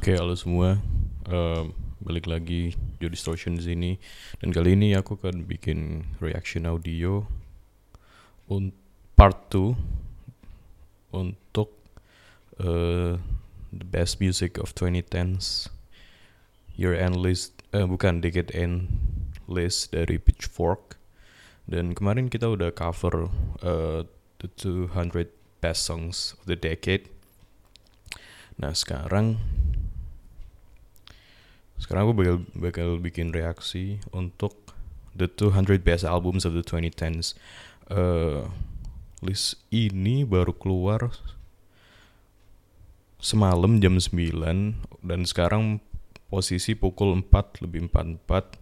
Oke, halo semua. Eh, balik lagi Joe Distortion di sini. Dan kali ini aku akan bikin reaction audio un part 2 untuk eh, the best music of 2010s year end list eh bukan decade end list dari Pitchfork. Dan kemarin kita udah cover eh, the 200 best songs of the decade. Nah, sekarang sekarang aku bakal, bakal bikin reaksi untuk the 200 best albums of the 2010s. Eh, list ini baru keluar semalam jam 9 dan sekarang posisi pukul 4 lebih 44.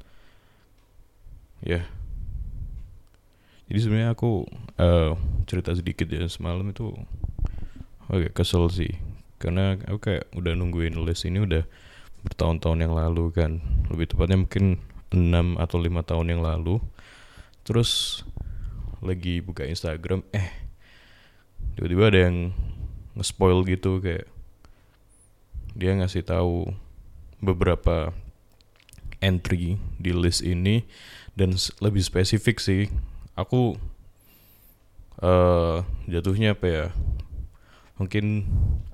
Ya. Jadi sebenarnya aku eh, cerita sedikit ya semalam itu agak kesel sih karena aku kayak udah nungguin list ini udah bertahun-tahun yang lalu kan. Lebih tepatnya mungkin 6 atau lima tahun yang lalu. Terus lagi buka Instagram eh tiba-tiba ada yang nge-spoil gitu kayak dia ngasih tahu beberapa entry di list ini dan lebih spesifik sih. Aku eh jatuhnya apa ya? Mungkin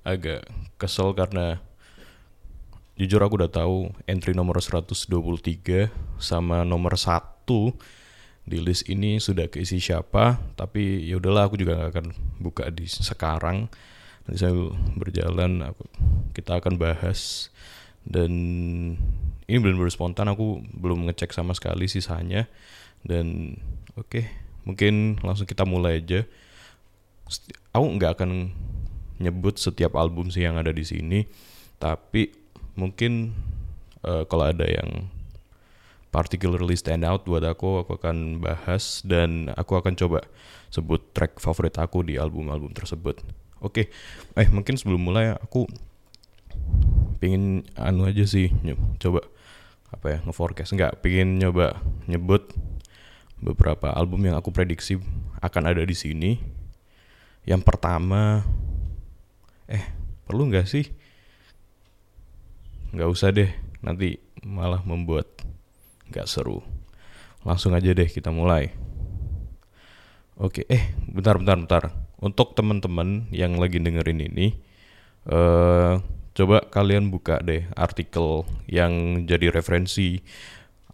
agak kesel karena jujur aku udah tahu entry nomor 123 sama nomor 1 di list ini sudah keisi siapa tapi ya udahlah aku juga nggak akan buka di sekarang. Nanti saya berjalan aku, kita akan bahas. Dan ini benar-benar spontan aku belum ngecek sama sekali sisanya. Dan oke mungkin langsung kita mulai aja. Aku nggak akan nyebut setiap album sih yang ada di sini tapi mungkin eh, kalau ada yang particularly stand out buat aku aku akan bahas dan aku akan coba sebut track favorit aku di album-album tersebut. Oke eh mungkin sebelum mulai aku pingin anu aja sih coba apa ya nge-forecast. Nggak pingin nyoba nyebut beberapa album yang aku prediksi akan ada di sini. Yang pertama eh perlu nggak sih nggak usah deh nanti malah membuat nggak seru. Langsung aja deh kita mulai. Oke eh bentar bentar bentar. Untuk teman-teman yang lagi dengerin ini eh coba kalian buka deh artikel yang jadi referensi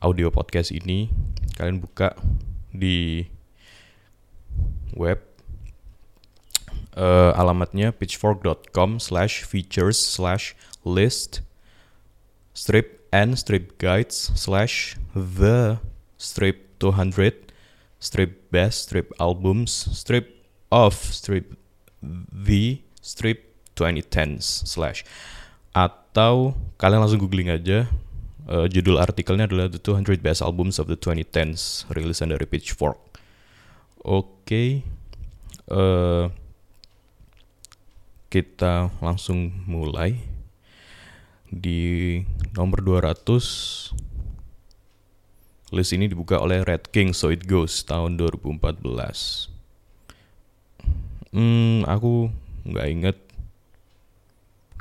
audio podcast ini. Kalian buka di web eh, alamatnya pitchfork.com slash features slash list strip and strip guides slash the strip 200 strip best strip albums strip of strip the strip 2010s slash. Atau kalian langsung googling aja Eh, judul artikelnya adalah the 200 best albums of the 2010s rilisan dari Pitchfork. Oke eh kita langsung mulai di nomor 200 list ini dibuka oleh Red King So It Goes tahun 2014 hmm aku nggak inget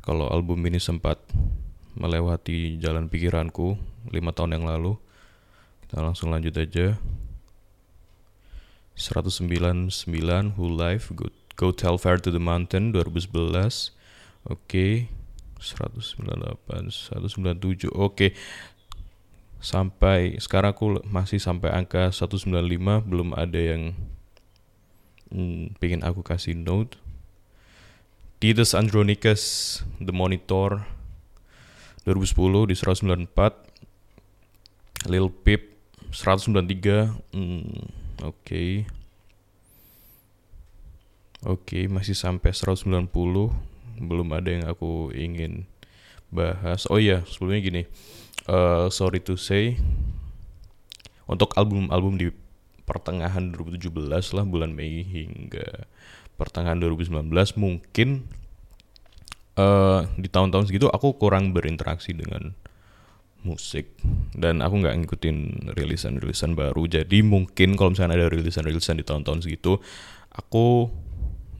kalau album ini sempat melewati jalan pikiranku lima tahun yang lalu. Kita langsung lanjut aja. 199 Who Life Go, Go Tell Fair to the Mountain 2011 Oke 198 197 Oke. Sampai sekarang aku masih sampai angka 195 Belum ada yang hmm, Pengen aku kasih note. Titus Andronicus The Monitor 2010 di 194 Lil Peep 193 hmm, Oke. Oke masih sampai 190 Belum ada yang aku ingin bahas. Oh iya sebelumnya gini. Eh, Sorry to say Untuk album-album di pertengahan 2017 lah Bulan Mei hingga pertengahan 2019 Mungkin eh di tahun-tahun segitu aku kurang berinteraksi dengan musik. Dan aku nggak ngikutin rilisan-rilisan baru. Jadi mungkin kalau misalnya ada rilisan-rilisan di tahun-tahun segitu aku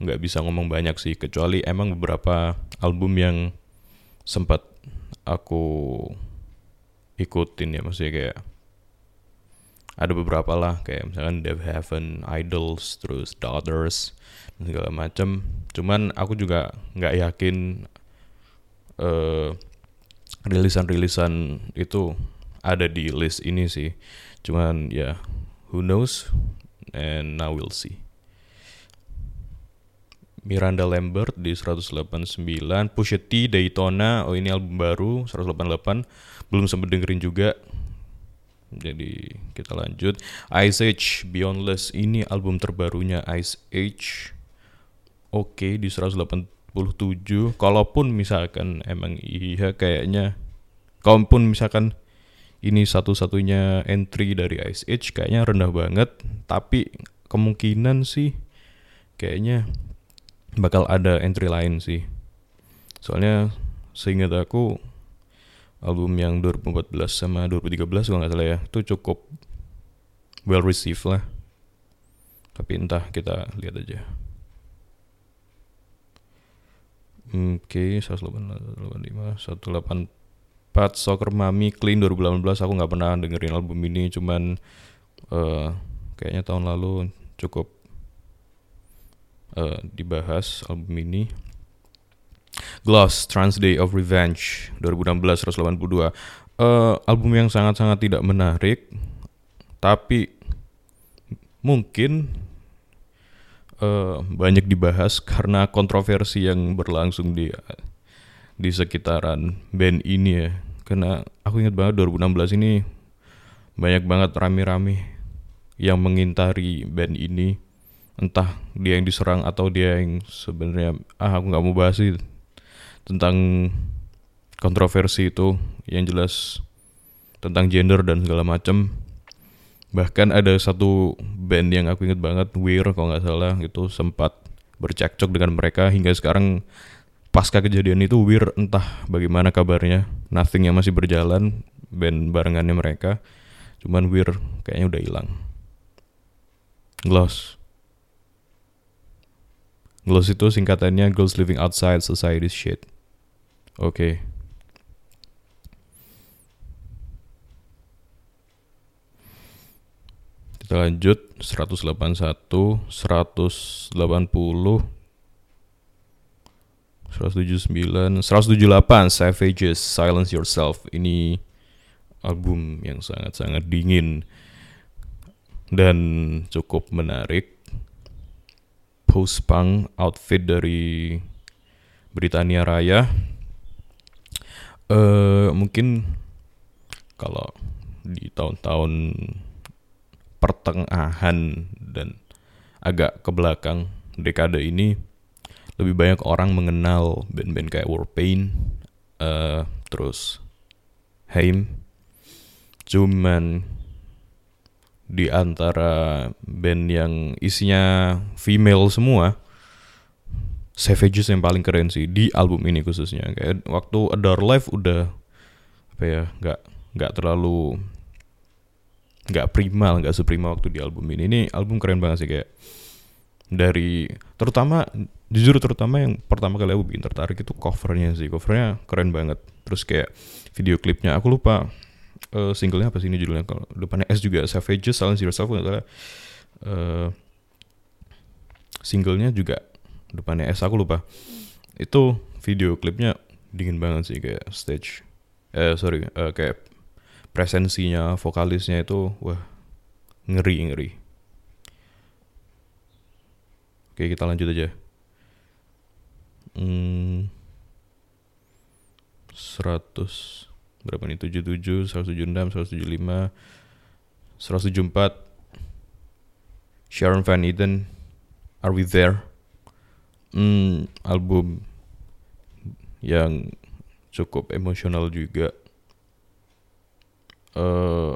nggak bisa ngomong banyak sih kecuali emang beberapa album yang sempat aku ikutin ya maksudnya kayak ada beberapa lah kayak misalkan Dev Heaven, Idols, terus Daughters dan segala macam. Cuman aku juga nggak yakin uh, rilisan-rilisan itu ada di list ini sih. Cuman ya who knows and now we'll see. Miranda Lambert di 189, Pusha T Daytona, oh ini album baru 188, belum sempat dengerin juga. Jadi kita lanjut. Ice Age Beyondless ini album terbarunya Ice Age. Oke okay, di 187. Kalaupun misalkan emang iya kayaknya kalaupun misalkan ini satu-satunya entry dari Ice Age kayaknya rendah banget, tapi kemungkinan sih kayaknya bakal ada entry lain sih. Soalnya seingat aku album yang 2014 sama 2013 kalau nggak salah ya itu cukup well received lah. Tapi entah kita lihat aja. Oke, okay, 185, 184 Soccer Mami Clean 2018 aku nggak pernah dengerin album ini cuman uh, kayaknya tahun lalu cukup uh, dibahas album ini. Gloss Trans Day of Revenge 2016 182 uh, album yang sangat-sangat tidak menarik tapi mungkin uh, banyak dibahas karena kontroversi yang berlangsung di di sekitaran band ini ya. Karena aku ingat banget 2016 ini banyak banget rame-rame yang mengintari band ini entah dia yang diserang atau dia yang sebenarnya ah aku nggak mau bahas itu tentang kontroversi itu yang jelas tentang gender dan segala macam bahkan ada satu band yang aku inget banget Weir kalau nggak salah itu sempat bercekcok dengan mereka. Hingga sekarang pasca kejadian itu Weir entah bagaimana kabarnya. Nothing yang masih berjalan band barengannya mereka. Cuman Weir kayaknya udah hilang. Gloss GLOS itu singkatannya Girls Living Outside Society Shit. Oke. Okay. Kita lanjut 181, 180, 179, 178, Savages, Silence Yourself. Ini album yang sangat-sangat dingin dan cukup menarik post punk outfit dari Britania Raya. Uh, mungkin kalau di tahun-tahun pertengahan dan agak ke belakang dekade ini lebih banyak orang mengenal band-band kayak Warpaint, uh, terus Haim. Cuman di antara band yang isinya female semua Savages yang paling keren sih di album ini khususnya. Kayak waktu Adore Life udah apa ya nggak nggak terlalu nggak prima nggak seprima waktu di album ini. Ini album keren banget sih kayak dari terutama jujur terutama yang pertama kali aku bikin tertarik itu covernya sih. Covernya keren banget. Terus kayak video klipnya aku lupa uh, singlenya apa sih ini judulnya? Kalau depannya S juga Savages Silence Yourself nggak uh, singlenya juga depannya S aku lupa. Itu video klipnya dingin banget sih kayak stage eh sorry uh, kayak presensinya vokalisnya itu wah ngeri ngeri. Oke kita lanjut aja. Hmm, 100 berapa nih? 77 176 175 174 Sharon Van Eden Are We There? Hmm, album yang cukup emosional juga. Uh,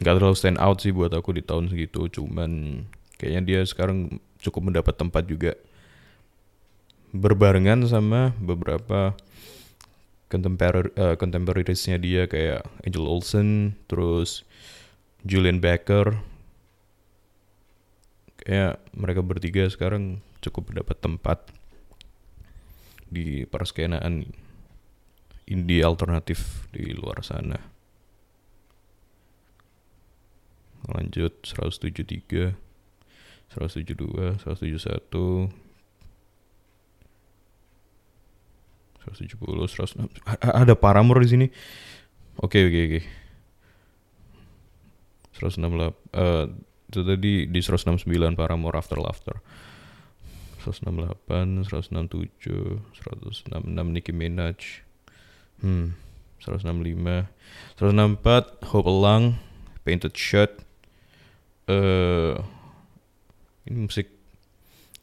nggak terlalu stand out sih buat aku di tahun segitu cuman kayaknya dia sekarang cukup mendapat tempat juga. Berbarengan sama beberapa contemporary uh, dia kayak Angel Olsen, terus Julian Becker. Kayak mereka bertiga sekarang cukup mendapat tempat di perskenaan indie alternatif di luar sana. Lanjut 173, 172, 171, 170, 106. Ada Paramore di sini. Oke, oke, oke. 168 uh, itu tadi di 169 Paramore After Laughter. 168, 167, 166 Nicki Minaj. Hmm, 165, 164 Hope Elang, Painted Shirt. Uh, ini musik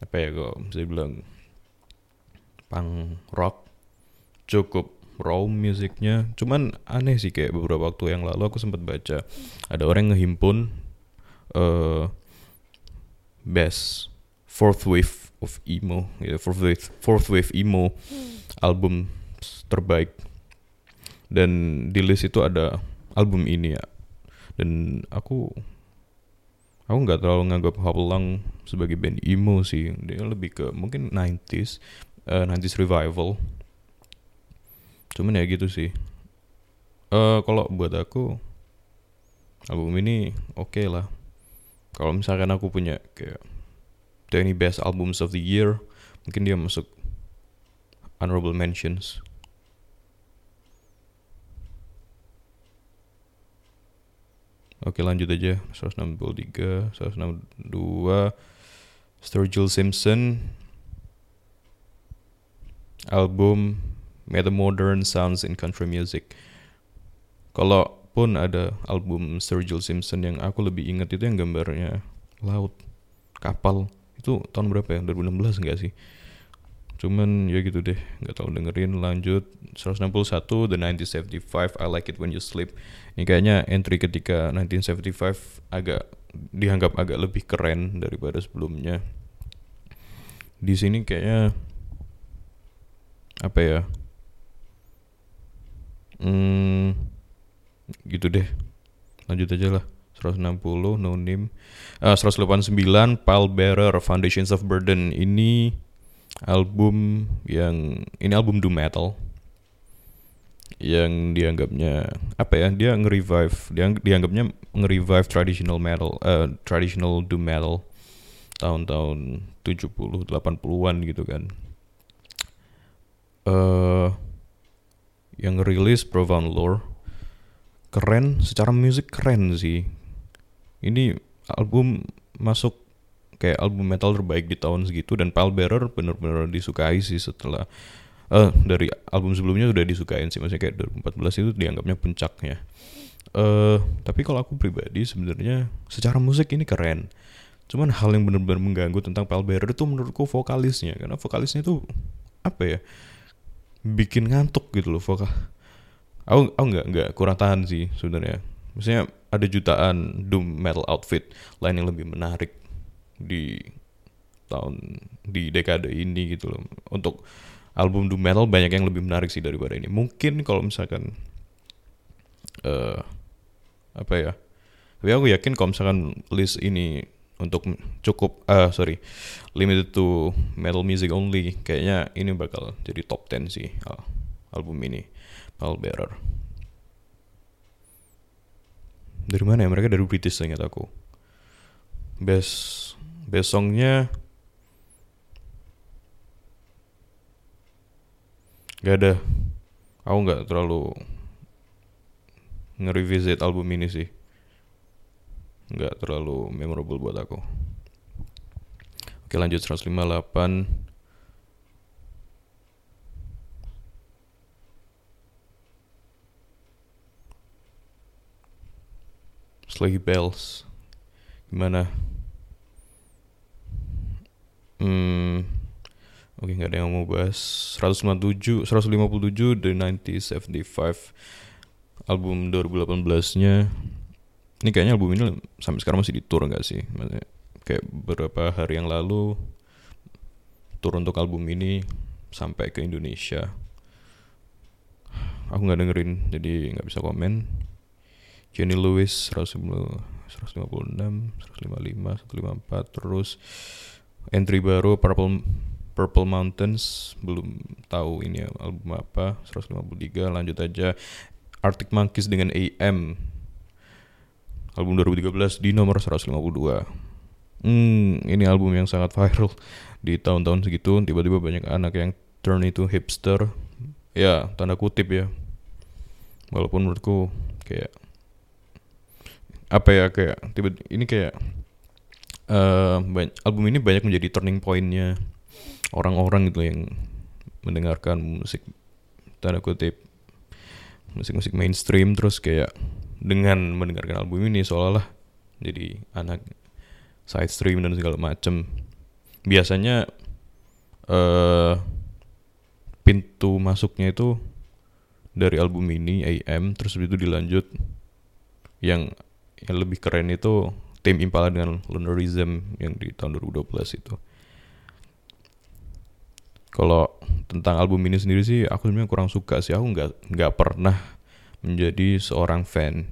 apa ya kok bisa bilang punk rock cukup raw musiknya. Cuman aneh sih kayak beberapa waktu yang lalu aku sempat baca ada orang ngehimpun uh, best fourth wave of emo gitu fourth wave fourth wave emo album terbaik. Dan di list itu ada album ini ya. Dan aku aku nggak terlalu nganggap Hopelang sebagai band emo sih. Dia lebih ke mungkin 90s uh, 90s revival cuman ya gitu sih. Uh, kalau buat aku album ini oke okay lah. Kalau misalkan aku punya kayak 20 best albums of the year mungkin dia masuk honorable mentions. Oke lanjut aja. 163 162 Sturgill Simpson. Album Metamodern Sounds in Country Music. Kalaupun ada album Sergio Simpson yang aku lebih ingat itu yang gambarnya laut, kapal. Itu tahun berapa ya? 2016 enggak sih? Cuman ya gitu deh, nggak tahu dengerin lanjut 161 The 1975 I Like It When You Sleep. Ini kayaknya entry ketika 1975 agak dianggap agak lebih keren daripada sebelumnya. Di sini kayaknya apa ya? Hmm, gitu deh. Lanjut aja lah. 160 No Name. Uh, 189 Pile Bearer Foundations of Burden. Ini album yang ini album doom metal yang dianggapnya apa ya dia nge-revive dia dianggapnya nge-revive traditional metal uh, traditional doom metal tahun-tahun 70 80-an gitu kan eh uh, yang rilis Profound Lore. Keren secara musik keren sih. Ini album masuk kayak album metal terbaik di tahun segitu dan Pallbearer bener-bener disukai sih setelah uh, dari album sebelumnya udah disukain sih. Maksudnya kayak 2014 itu dianggapnya puncaknya. Uh, tapi kalau aku pribadi sebenarnya secara musik ini keren. Cuman hal yang benar-benar mengganggu tentang Pallbearer itu menurutku vokalisnya. Karena vokalisnya itu apa ya bikin ngantuk gitu loh vokal aku aku nggak nggak kurang tahan sih sebenarnya. Maksudnya ada jutaan doom metal outfit lain yang lebih menarik di tahun di dekade ini gitu loh. Untuk album doom metal banyak yang lebih menarik sih daripada ini. Mungkin kalau misalkan uh, apa ya? Tapi aku yakin kalau misalkan list ini untuk cukup uh, sorry limited to metal music only kayaknya ini bakal jadi top 10 sih uh, album ini Bearer. Dari mana ya? Mereka dari British ingat aku. Best best songnya gak ada. Aku nggak terlalu nge-revisit album ini sih nggak terlalu memorable buat aku. Oke lanjut 158 Sleigh Bells. Gimana? Hmm oke nggak ada yang mau bahas. 157 157 The 1975 album 2018 nya ini kayaknya album ini sampai sekarang masih di tour nggak sih? Maksudnya, kayak beberapa hari yang lalu tour untuk album ini sampai ke Indonesia. Aku nggak dengerin jadi nggak bisa komen. Jenny Lewis 150, 156 155 154 terus entry baru Purple Purple Mountains belum tahu ini album apa 153 lanjut aja Arctic Monkeys dengan AM album 2013 di nomor 152 hmm ini album yang sangat viral di tahun-tahun segitu. Tiba-tiba banyak anak yang turn itu hipster. Ya tanda kutip ya. Walaupun menurutku kayak apa ya kayak tiba ini kayak uh, album ini banyak menjadi turning pointnya orang-orang gitu yang mendengarkan musik tanda kutip musik-musik mainstream. Terus kayak dengan mendengarkan album ini seolah-olah jadi anak side stream dan segala macem. Biasanya uh, pintu masuknya itu dari album ini AM terus itu dilanjut. Yang yang lebih keren itu Tim Impala dengan Lunarism yang di tahun 2012 itu. Kalau tentang album ini sendiri sih aku sebenarnya kurang suka sih. Aku nggak nggak pernah menjadi seorang fan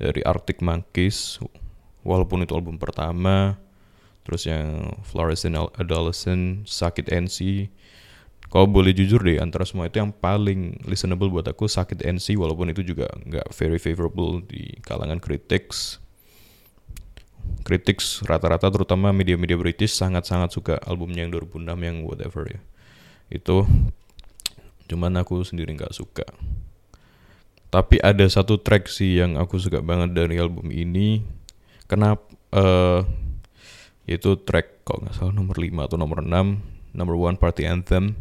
dari Arctic Monkeys walaupun itu album pertama terus yang Fluorescent Adolescent Sakit NC kalau boleh jujur deh antara semua itu yang paling listenable buat aku Sakit NC walaupun itu juga nggak very favorable di kalangan critics. Critics rata-rata terutama media-media British sangat-sangat suka albumnya yang 2006 yang whatever ya. Itu cuman aku sendiri nggak suka tapi ada satu track sih yang aku suka banget dari album ini. Kenapa uh, yaitu track kok nggak salah nomor 5 atau nomor 6 number one party anthem.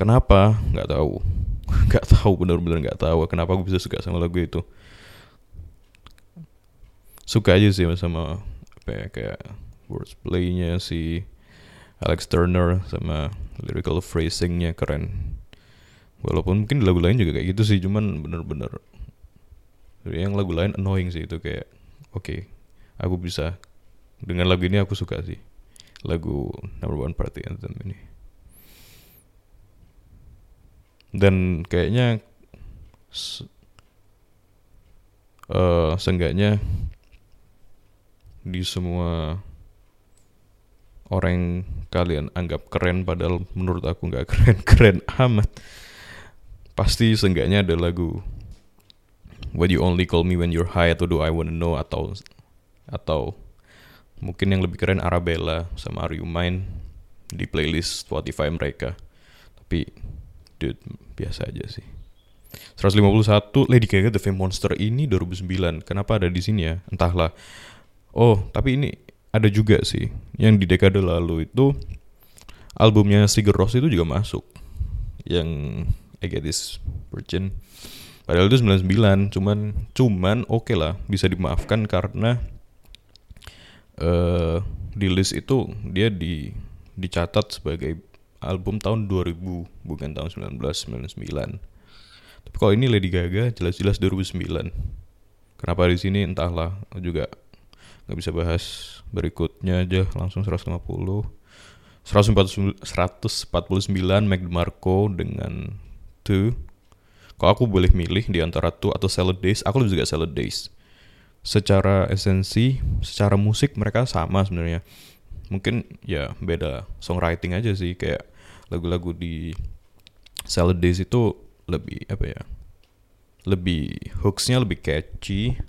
Kenapa? Nggak tahu. Nggak tahu bener-bener nggak tahu. Kenapa aku bisa suka sama lagu itu? Suka aja sih sama apa ya kayak wordplaynya si Alex Turner sama lyrical phrasingnya keren walaupun mungkin lagu lain juga kayak gitu sih cuman bener-bener yang lagu lain annoying sih itu kayak oke okay, aku bisa. Dengan lagu ini aku suka sih. Lagu number one party anthem ini. Dan kayaknya uh, seenggaknya di semua orang kalian anggap keren padahal menurut aku nggak keren keren amat pasti seenggaknya ada lagu What You Only Call Me When You're High atau Do I Wanna Know atau atau mungkin yang lebih keren Arabella sama Are You Mine di playlist Spotify mereka. Tapi dude biasa aja sih. 151 Lady Gaga The Fame Monster ini 2009 kenapa ada di sini ya? Entahlah. Oh tapi ini ada juga sih. Yang di dekade lalu itu albumnya Sigur Rós itu juga masuk. Yang I Get This Virgin. Padahal itu 99 cuman cuman oke okay lah bisa dimaafkan karena uh, di list itu dia di dicatat sebagai album tahun 2000 bukan tahun 1999 tapi kalau ini Lady Gaga jelas-jelas 2009 kenapa di sini? Entahlah juga nggak bisa bahas. Berikutnya aja langsung 150 149 Mac DeMarco dengan Two kalau aku boleh milih di antara Two atau Salad Days aku lebih suka Salad Days. Secara esensi secara musik mereka sama sebenarnya. Mungkin ya beda songwriting aja sih. Kayak lagu-lagu di Salad Days itu lebih apa ya lebih hooksnya lebih catchy.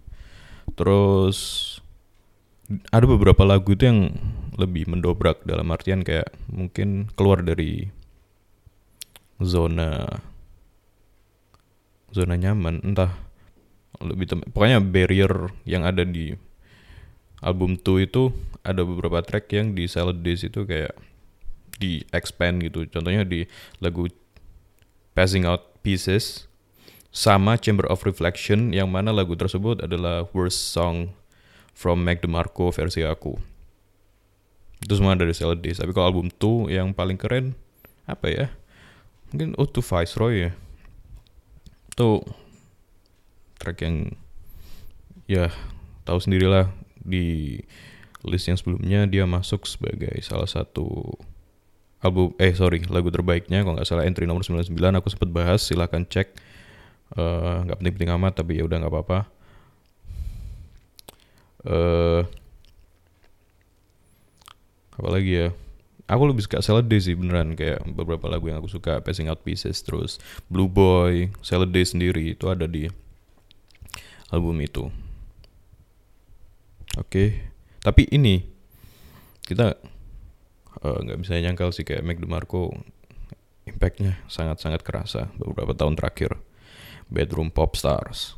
Terus ada beberapa lagu itu yang lebih mendobrak dalam artian kayak mungkin keluar dari zona zona nyaman entah. Lebih tem pokoknya barrier yang ada di album 2 itu ada beberapa track yang di Salad Days itu kayak di expand gitu. Contohnya di lagu Passing Out Pieces sama Chamber of Reflection yang mana lagu tersebut adalah worst song from Mac DeMarco versi aku. Itu semua dari Salad Days tapi kalau album 2 yang paling keren apa ya? Mungkin oh to Viceroy ya itu track yang ya tahu sendirilah di list yang sebelumnya dia masuk sebagai salah satu album eh sorry lagu terbaiknya kalau nggak salah entry nomor 99 aku sempat bahas silahkan cek. Eh, nggak uh, penting-penting amat tapi ya udah nggak apa-apa. Uh, apa lagi ya aku lebih suka Salad Day sih beneran. Kayak beberapa lagu yang aku suka Passing Out Pieces terus Blue Boy Salad Day sendiri itu ada di album itu. Oke. Tapi ini kita eh, nggak uh, bisa nyangkal sih kayak Mac DeMarco impactnya sangat-sangat kerasa beberapa tahun terakhir. Bedroom Pop Stars.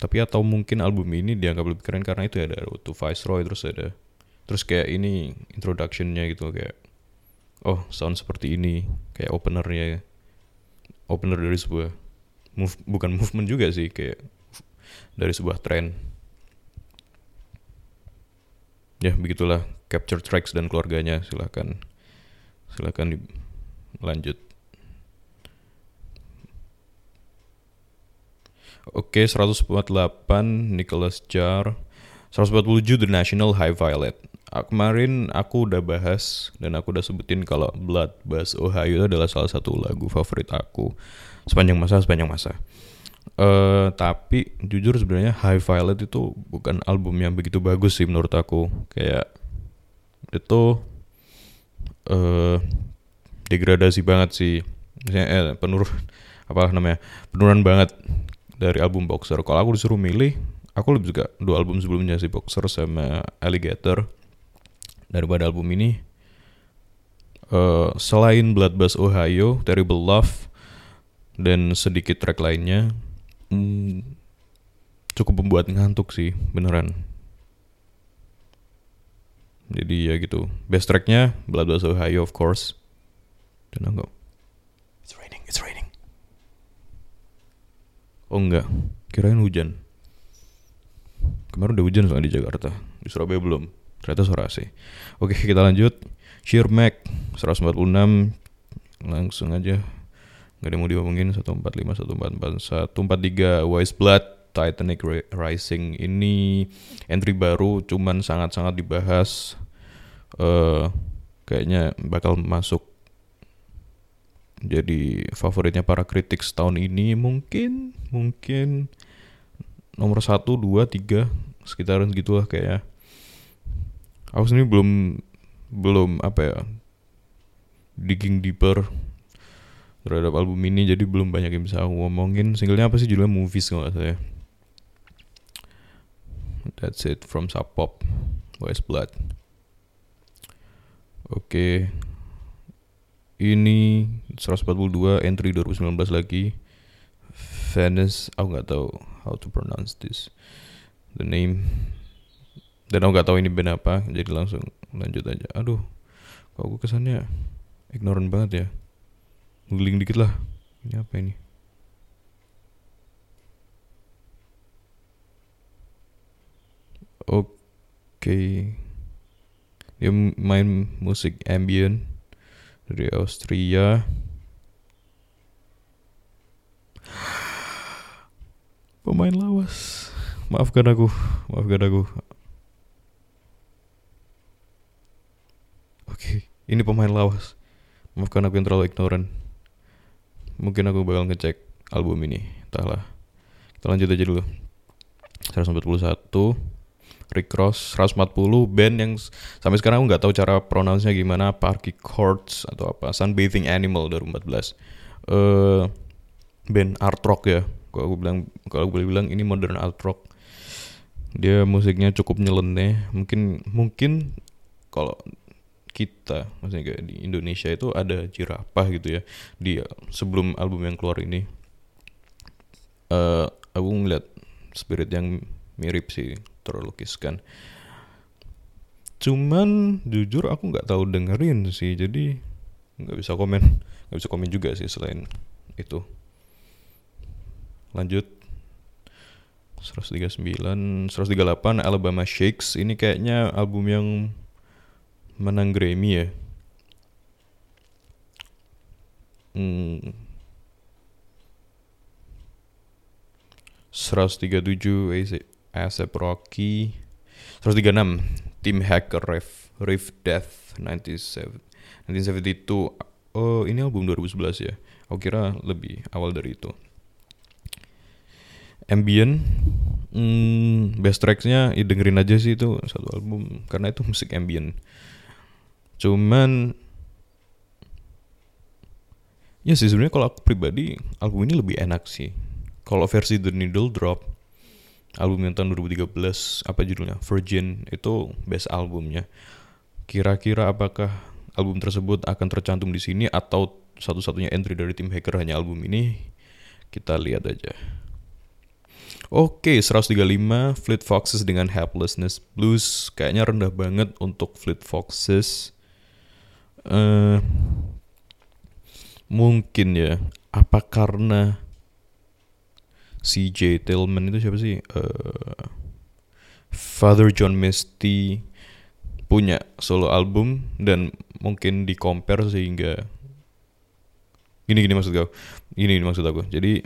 Tapi atau mungkin album ini dianggap lebih keren karena itu ada To Viceroy terus ada terus kayak ini introductionnya gitu kayak oh sound seperti ini kayak openernya opener dari sebuah move bukan movement juga sih kayak dari sebuah tren ya begitulah capture tracks dan keluarganya silahkan silahkan lanjut Oke, 148 Nicholas Jar. 147 The National High Violet. Kemarin aku udah bahas dan aku udah sebutin kalau Blood Bass Ohio itu adalah salah satu lagu favorit aku sepanjang masa sepanjang masa. Uh, tapi jujur sebenarnya High Violet itu bukan album yang begitu bagus sih menurut aku. Kayak itu uh, degradasi banget sih. Misalnya eh, penurun apa namanya penurunan banget dari album Boxer. Kalau aku disuruh milih, aku lebih suka dua album sebelumnya sih Boxer sama Alligator daripada album ini. Uh, selain Blood Bass Ohio, Terrible Love, dan sedikit track lainnya, hmm, cukup membuat ngantuk sih, beneran. Jadi ya gitu. Best tracknya Blood Bass Ohio of course. Dan enggak. It's raining, it's raining. Oh enggak, kirain hujan. Kemarin udah hujan soalnya di Jakarta. Di Surabaya belum. Ternyata sore sih. Oke, kita lanjut. Sheer Mac 146 langsung aja. Nggak ada mau diomongin. 145 144 143 Wise Blood Titanic Rising ini entry baru cuman sangat-sangat dibahas. Uh, kayaknya bakal masuk jadi favoritnya para kritik tahun ini. Mungkin mungkin nomor satu dua tiga sekitaran gitulah kayak aku sendiri belum belum apa ya digging deeper terhadap album ini jadi belum banyak yang bisa aku ngomongin. Singlenya apa sih? Judulnya movies kalau saya that's it from Sub Pop West Blood. Oke. Okay ini 142 entry 2019 lagi. Venice aku nggak tahu how to pronounce this the name dan aku nggak tahu ini band apa jadi langsung lanjut aja. Aduh kok gue kesannya ignorant banget ya? Googling dikit lah. Ini apa ini? Oke. Okay. dia main musik ambient dari Austria. Pemain lawas. Maafkan aku maafkan aku oke ini pemain lawas. Maafkan aku yang terlalu ignoran mungkin aku bakal ngecek album ini. Entahlah. Kita lanjut aja dulu. 141 Rick Ross 140 band yang sampai sekarang aku nggak tahu cara pronounce-nya gimana Parky Courts atau apa Sunbathing Animal 2014 uh, eh, band art rock ya. Kalau aku bilang kalau aku boleh bilang ini modern art rock. Dia musiknya cukup nyeleneh. Mungkin mungkin kalau kita maksudnya kayak di Indonesia itu ada jerapah gitu ya di sebelum album yang keluar ini. Uh, aku ngeliat spirit yang mirip sih terlukiskan. Cuman jujur aku nggak tahu dengerin sih jadi nggak bisa komen. Nggak bisa komen juga sih selain itu. Lanjut. 139 138 Alabama Shakes. Ini kayaknya album yang menang Grammy ya? Hmm. 137 Asep Rocky. 136 Tim Hacker Riff Riff Death 97 1972 Oh ini album 2011 ya? Aku kira lebih awal dari itu. Ambient hmm, Best tracksnya ya dengerin aja sih itu satu album. Karena itu musik ambient cuman ya sih sebenarnya kalau aku pribadi album ini lebih enak sih. Kalau versi The Needle Drop album yang tahun 2013 apa judulnya? Virgin itu best albumnya. Kira-kira apakah album tersebut akan tercantum di sini atau satu-satunya entry dari tim hacker hanya album ini? Kita lihat aja. Oke, 135 Fleet Foxes dengan Helplessness Blues. Kayaknya rendah banget untuk Fleet Foxes. Uh, mungkin ya, apa karena CJ Tillman itu siapa sih? Uh, Father John Misty punya solo album dan mungkin di compare sehingga gini gini maksud gue gini, gini maksud aku. Jadi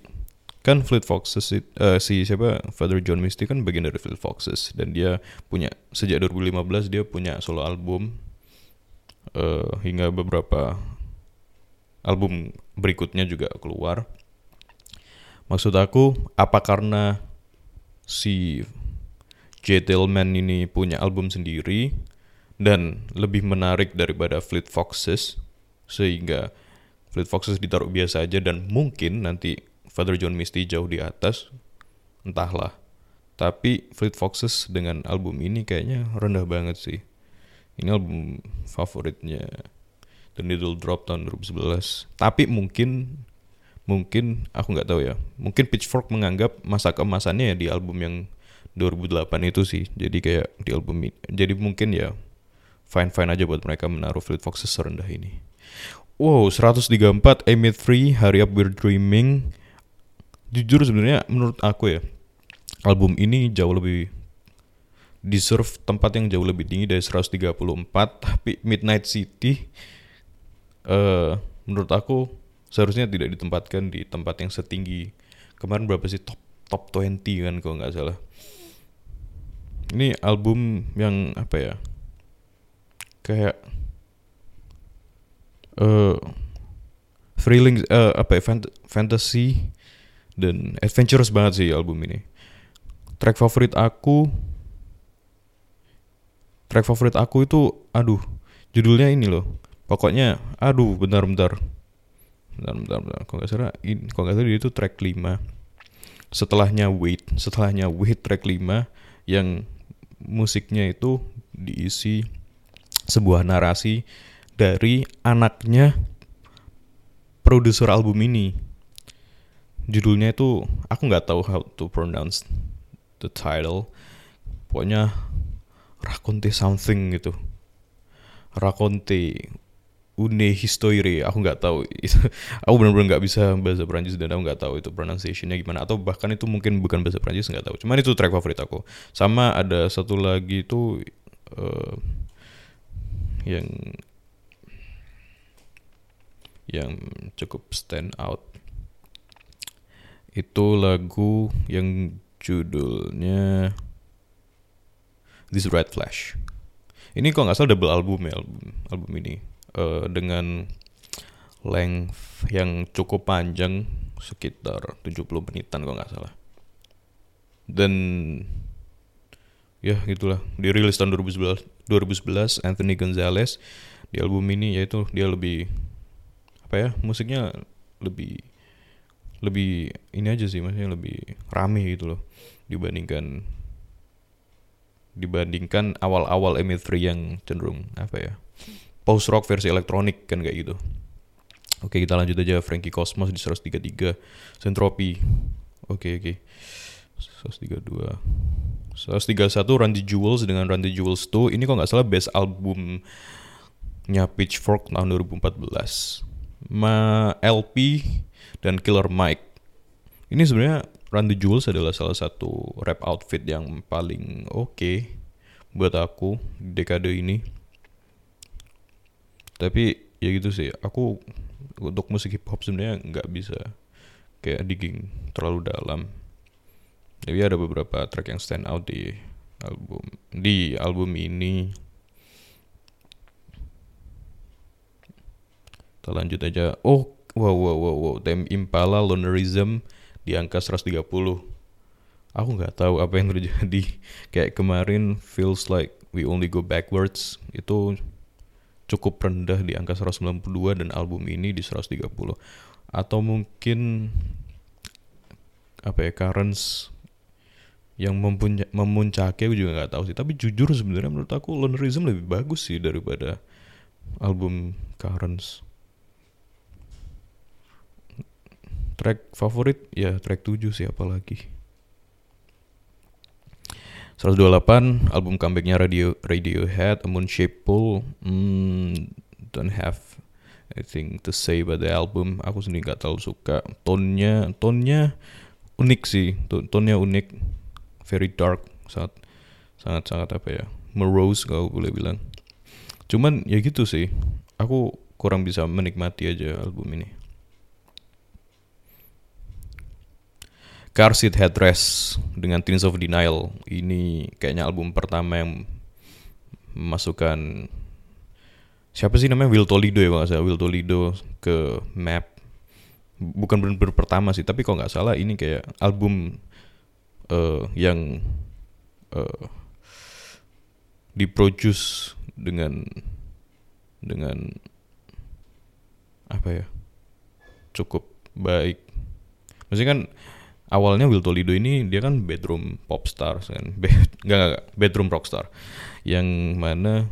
kan Fleet Foxes uh, si siapa? Father John Misty kan bagian dari Fleet Foxes dan dia punya sejak 2015 dia punya solo album uh, hingga beberapa album berikutnya juga keluar maksud aku apa karena si J Tillman ini punya album sendiri dan lebih menarik daripada Fleet Foxes sehingga Fleet Foxes ditaruh biasa aja dan mungkin nanti Father John Misty jauh di atas, entahlah. Tapi Fleet Foxes dengan album ini kayaknya rendah banget sih. Ini album favoritnya The Needle Drop tahun 2011. Tapi mungkin mungkin aku nggak tahu ya. Mungkin Pitchfork menganggap masa keemasannya ya di album yang 2008 itu sih. Jadi kayak di album ini. Jadi mungkin ya fine fine aja buat mereka menaruh Fleet Foxes serendah ini. Wow, 134 Emit Free, Hurry Up We're Dreaming, jujur sebenarnya menurut aku ya album ini jauh lebih deserve tempat yang jauh lebih tinggi dari 134 tapi Midnight City uh, menurut aku seharusnya tidak ditempatkan di tempat yang setinggi. Kemarin berapa sih? Top top 20 kan kalau nggak salah. Ini album yang apa ya? Kayak uh, thrilling uh, apa ya? Fant fantasy dan adventurous banget sih album ini. Track favorit aku track favorit aku itu aduh judulnya ini loh. Pokoknya aduh bentar bentar bentar. Bentar, bentar. kalau nggak salah kalau nggak salah itu track 5 setelahnya wait setelahnya wait track 5 yang musiknya itu diisi sebuah narasi dari anaknya produser album ini. Judulnya itu aku nggak tahu how to pronounce the title. Pokoknya raconte something gitu. Raconte une histoire aku nggak tahu. Itu aku benar-benar nggak bisa bahasa Prancis dan aku nggak tahu itu pronunciationnya gimana. Atau bahkan itu mungkin bukan bahasa Prancis nggak tahu. Cuman itu track favorit aku. Sama ada satu lagi itu uh, yang yang cukup stand out. Itu lagu yang judulnya This Red Flash. Ini kok nggak salah double album ya album, album ini uh, dengan length yang cukup panjang sekitar 70 menitan kok nggak salah. Dan ya gitulah dirilis tahun 2011 2011 Anthony Gonzalez di album ini yaitu dia lebih apa ya musiknya lebih lebih ini aja sih maksudnya lebih rame gitu loh dibandingkan dibandingkan awal-awal M3 yang cenderung apa ya post rock versi elektronik kan kayak gitu. Oke kita lanjut aja. Frankie Cosmos di 133 Centropy oke oke. 132 131 Randy Jewels dengan Randy Jewels 2 ini kok nggak salah best albumnya Pitchfork tahun 2014 Ma LP dan Killer Mike. Ini sebenarnya Run the Jewels adalah salah satu rap outfit yang paling oke okay buat aku dekade ini. Tapi ya gitu sih, aku untuk musik hip hop sebenarnya nggak bisa kayak digging terlalu dalam. Tapi ada beberapa track yang stand out di album di album ini. Kita lanjut aja. Oh, Wow, wow, wow, wow. Tem Impala Lonerism di angka 130. Aku nggak tahu apa yang terjadi. Kayak kemarin feels like we only go backwards. Itu cukup rendah di angka 192 dan album ini di 130 atau mungkin apa ya currents yang mempunya, memuncaki aku juga nggak tahu sih tapi jujur sebenarnya menurut aku Lonerism lebih bagus sih daripada album Currents track favorit? Ya track 7 sih apalagi. 128 album comebacknya Radio Radiohead A Moon Shape Pool hmm, don't have anything to say about the album. Aku sendiri nggak terlalu suka. Tonnya tonnya unik sih. Tonnya unik. Very dark. Sangat sangat sangat apa ya? Morose kalau boleh bilang. Cuman ya gitu sih. Aku kurang bisa menikmati aja album ini Car Seat Headrest dengan Teens of Denial. Ini kayaknya album pertama yang memasukkan siapa sih namanya? Will Toledo ya kalau salah. Will Toledo ke map. Bukan benar-benar pertama sih tapi kok nggak salah ini kayak album uh, yang uh, diproduce dengan dengan apa ya? Cukup baik. Maksudnya kan awalnya Will Toledo ini dia kan bedroom popstar kan. Be enggak, enggak bedroom rockstar yang mana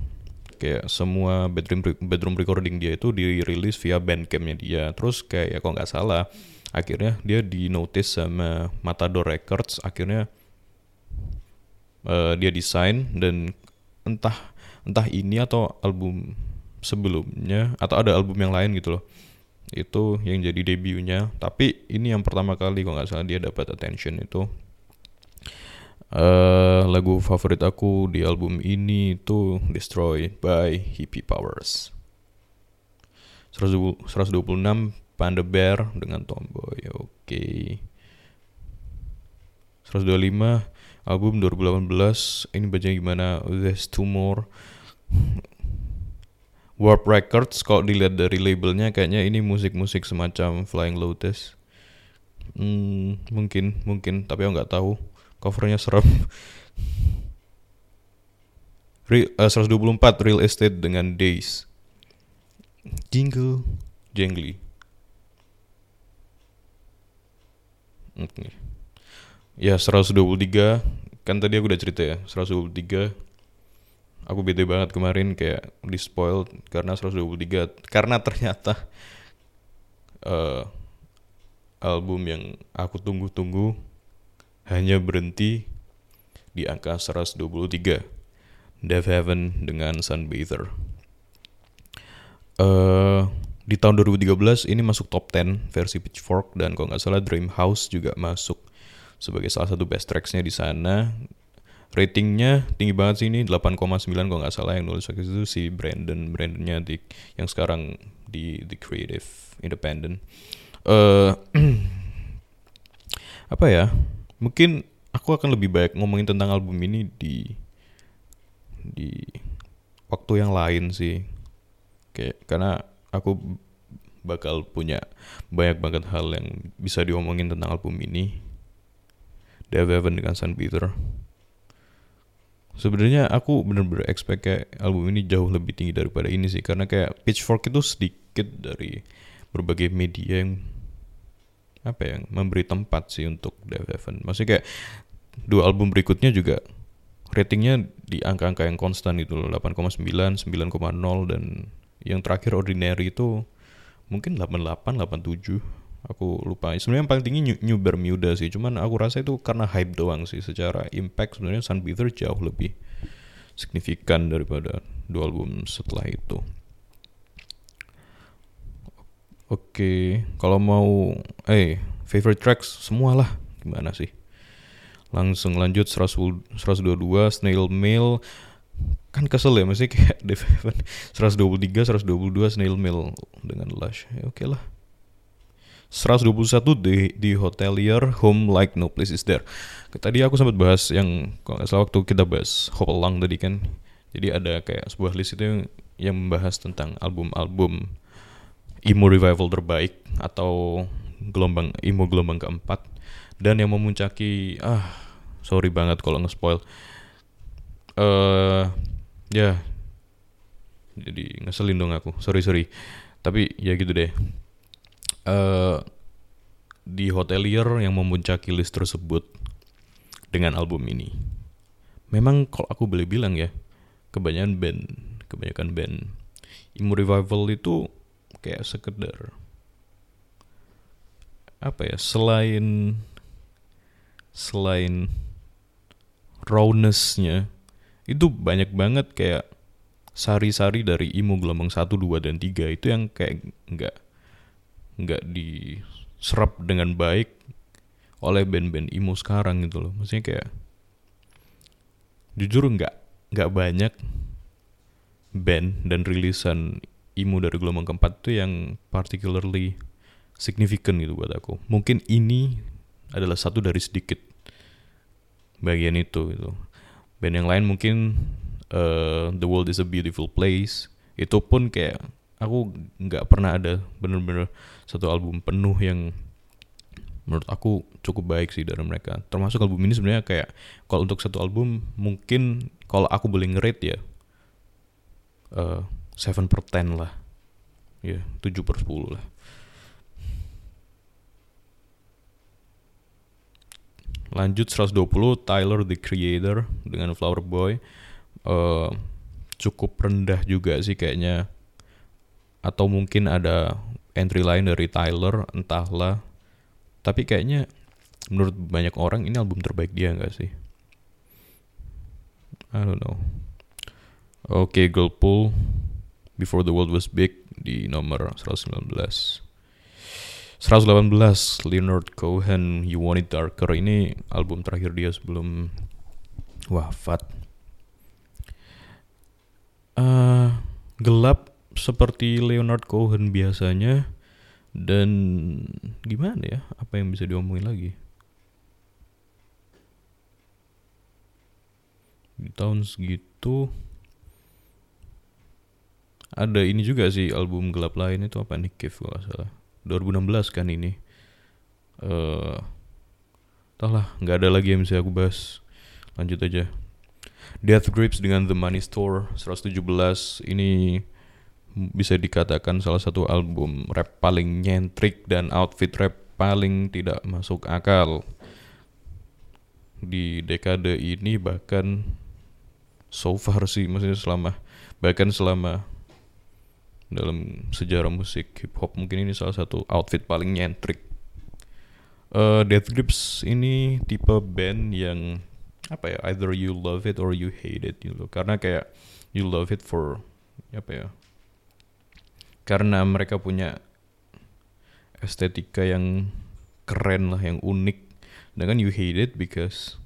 kayak semua bedroom bedroom recording dia itu dirilis via bandcampnya dia. Terus kayak ya kok nggak salah akhirnya dia di notice sama Matador Records. Akhirnya uh, dia desain dan entah entah ini atau album sebelumnya atau ada album yang lain gitu loh itu yang jadi debutnya. Tapi ini yang pertama kali kok nggak salah dia dapat attention itu. Uh, lagu favorit aku di album ini itu Destroy by Hippie Powers. 126 Panda Bear dengan Tomboy oke. okay. 125 album 2018 ini bacanya gimana? There's Two More Warp Records kalau dilihat dari labelnya kayaknya ini musik-musik semacam Flying Lotus. Hmm, mungkin, mungkin, tapi aku nggak tahu. Covernya serem. Real, uh, 124 Real Estate dengan Days. Jingle. Okay. Ya 123 kan tadi aku udah cerita ya 123 aku bete banget kemarin kayak di spoil karena 123 karena ternyata uh, album yang aku tunggu-tunggu hanya berhenti di angka 123 Death Heaven dengan Sunbather. Uh, di tahun 2013 ini masuk top 10 versi Pitchfork dan kalau nggak salah Dream House juga masuk sebagai salah satu best tracks-nya di sana ratingnya tinggi banget sih ini 8,9 kalau nggak salah yang nulis waktu itu si Brandon Brandonnya di yang sekarang di The Creative Independent. Uh, apa ya mungkin aku akan lebih baik ngomongin tentang album ini di di waktu yang lain sih. Kayak karena aku bakal punya banyak banget hal yang bisa diomongin tentang album ini. Dev Evan dengan Sun Peter sebenarnya aku bener-bener expect kayak album ini jauh lebih tinggi daripada ini sih. Karena kayak Pitchfork itu sedikit dari berbagai media yang apa ya memberi tempat sih untuk Dev Evan. Maksudnya kayak dua album berikutnya juga ratingnya di angka-angka yang konstan itu loh. 8,9 9,0 dan yang terakhir Ordinary itu mungkin 88 87 aku lupa sebenarnya yang paling tinggi New, New Bermuda sih. Cuman aku rasa itu karena hype doang sih. Secara impact sebenarnya Sunbather jauh lebih signifikan daripada dua album setelah itu. Oke okay. kalau mau eh favorite tracks semualah. Gimana sih? Langsung lanjut 122 Snail Mail. Kan kesel ya masih kayak Dave 123 122 Snail Mail dengan Lush. Ya oke okay lah 121 di di Hotelier Home Like No Place Is There. Tadi aku sempat bahas yang kalau nggak salah waktu kita bahas Hop Along tadi kan. Jadi ada kayak sebuah list itu yang, yang membahas tentang album-album emo revival terbaik atau gelombang emo gelombang keempat dan yang memuncaki ah sorry banget kalau nge-spoil. Eh uh, ya yeah, jadi ngeselin dong aku sorry sorry tapi ya gitu deh uh, di hotelier yang memuncaki list tersebut dengan album ini. Memang kalau aku boleh bilang ya kebanyakan band kebanyakan band emo revival itu kayak sekedar apa ya selain selain rawnessnya itu banyak banget kayak sari-sari dari emo gelombang 1, 2, dan 3 itu yang kayak nggak nggak diserap dengan baik oleh band-band emo sekarang gitu loh. Maksudnya kayak jujur nggak nggak banyak band dan rilisan emo dari gelombang keempat itu yang particularly significant gitu buat aku. Mungkin ini adalah satu dari sedikit bagian itu gitu. Band yang lain mungkin uh, The World is a Beautiful Place itu pun kayak aku nggak pernah ada bener-bener satu album penuh yang menurut aku cukup baik sih dari mereka. Termasuk album ini sebenarnya kayak kalau untuk satu album mungkin kalau aku boleh ngerate ya uh, eh, 7 per 10 lah. Ya 7 per 10 lah. Lanjut 120 Tyler the Creator dengan Flower Boy. Uh, cukup rendah juga sih kayaknya atau mungkin ada entry lain dari Tyler entahlah. Tapi kayaknya menurut banyak orang ini album terbaik dia nggak sih? I don't know. Oke okay, Girlpool Before the World Was Big di nomor 119 118 Leonard Cohen You Want It Darker. Ini album terakhir dia sebelum wafat. Uh, gelap seperti Leonard Cohen biasanya. Dan gimana ya apa yang bisa diomongin lagi? Di tahun segitu ada ini juga sih album gelap lain itu apa nih Cave kalau salah. 2016 kan ini. Eh uh, lah nggak ada lagi yang bisa aku bahas. Lanjut aja. Death Grips dengan The Money Store 117 ini bisa dikatakan salah satu album rap paling nyentrik dan outfit rap paling tidak masuk akal. Di dekade ini bahkan so far sih maksudnya selama bahkan selama dalam sejarah musik hip hop mungkin ini salah satu outfit paling nyentrik. Uh, Death Grips ini tipe band yang apa ya either you love it or you hate it gitu. Karena kayak you love it for apa ya karena mereka punya estetika yang keren lah yang unik. Dan kan you hate it because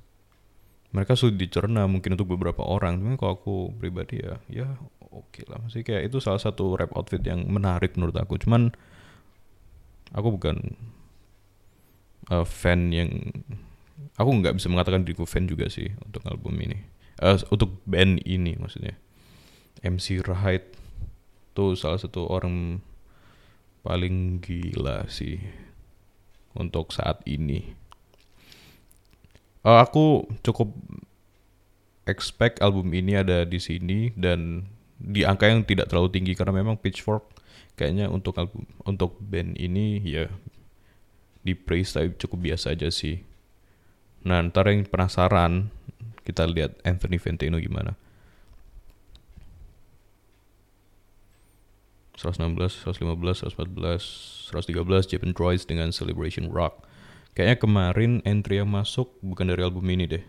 mereka sulit dicerna mungkin untuk beberapa orang. Tapi kalau aku pribadi ya ya oke okay lah. Masih kayak itu salah satu rap outfit yang menarik menurut aku. Cuman aku bukan uh, fan yang aku nggak bisa mengatakan diriku fan juga sih untuk album ini. Uh, untuk band ini maksudnya. MC Rahid tuh salah satu orang paling gila sih untuk saat ini uh, aku cukup expect album ini ada di sini dan di angka yang tidak terlalu tinggi karena memang Pitchfork kayaknya untuk album untuk band ini ya di praise tapi cukup biasa aja sih Nah, ntar yang penasaran, kita lihat Anthony Fantino gimana. 116, 115, 114, 113 Japan Droids dengan Celebration Rock. Kayaknya kemarin entry yang masuk bukan dari album ini deh.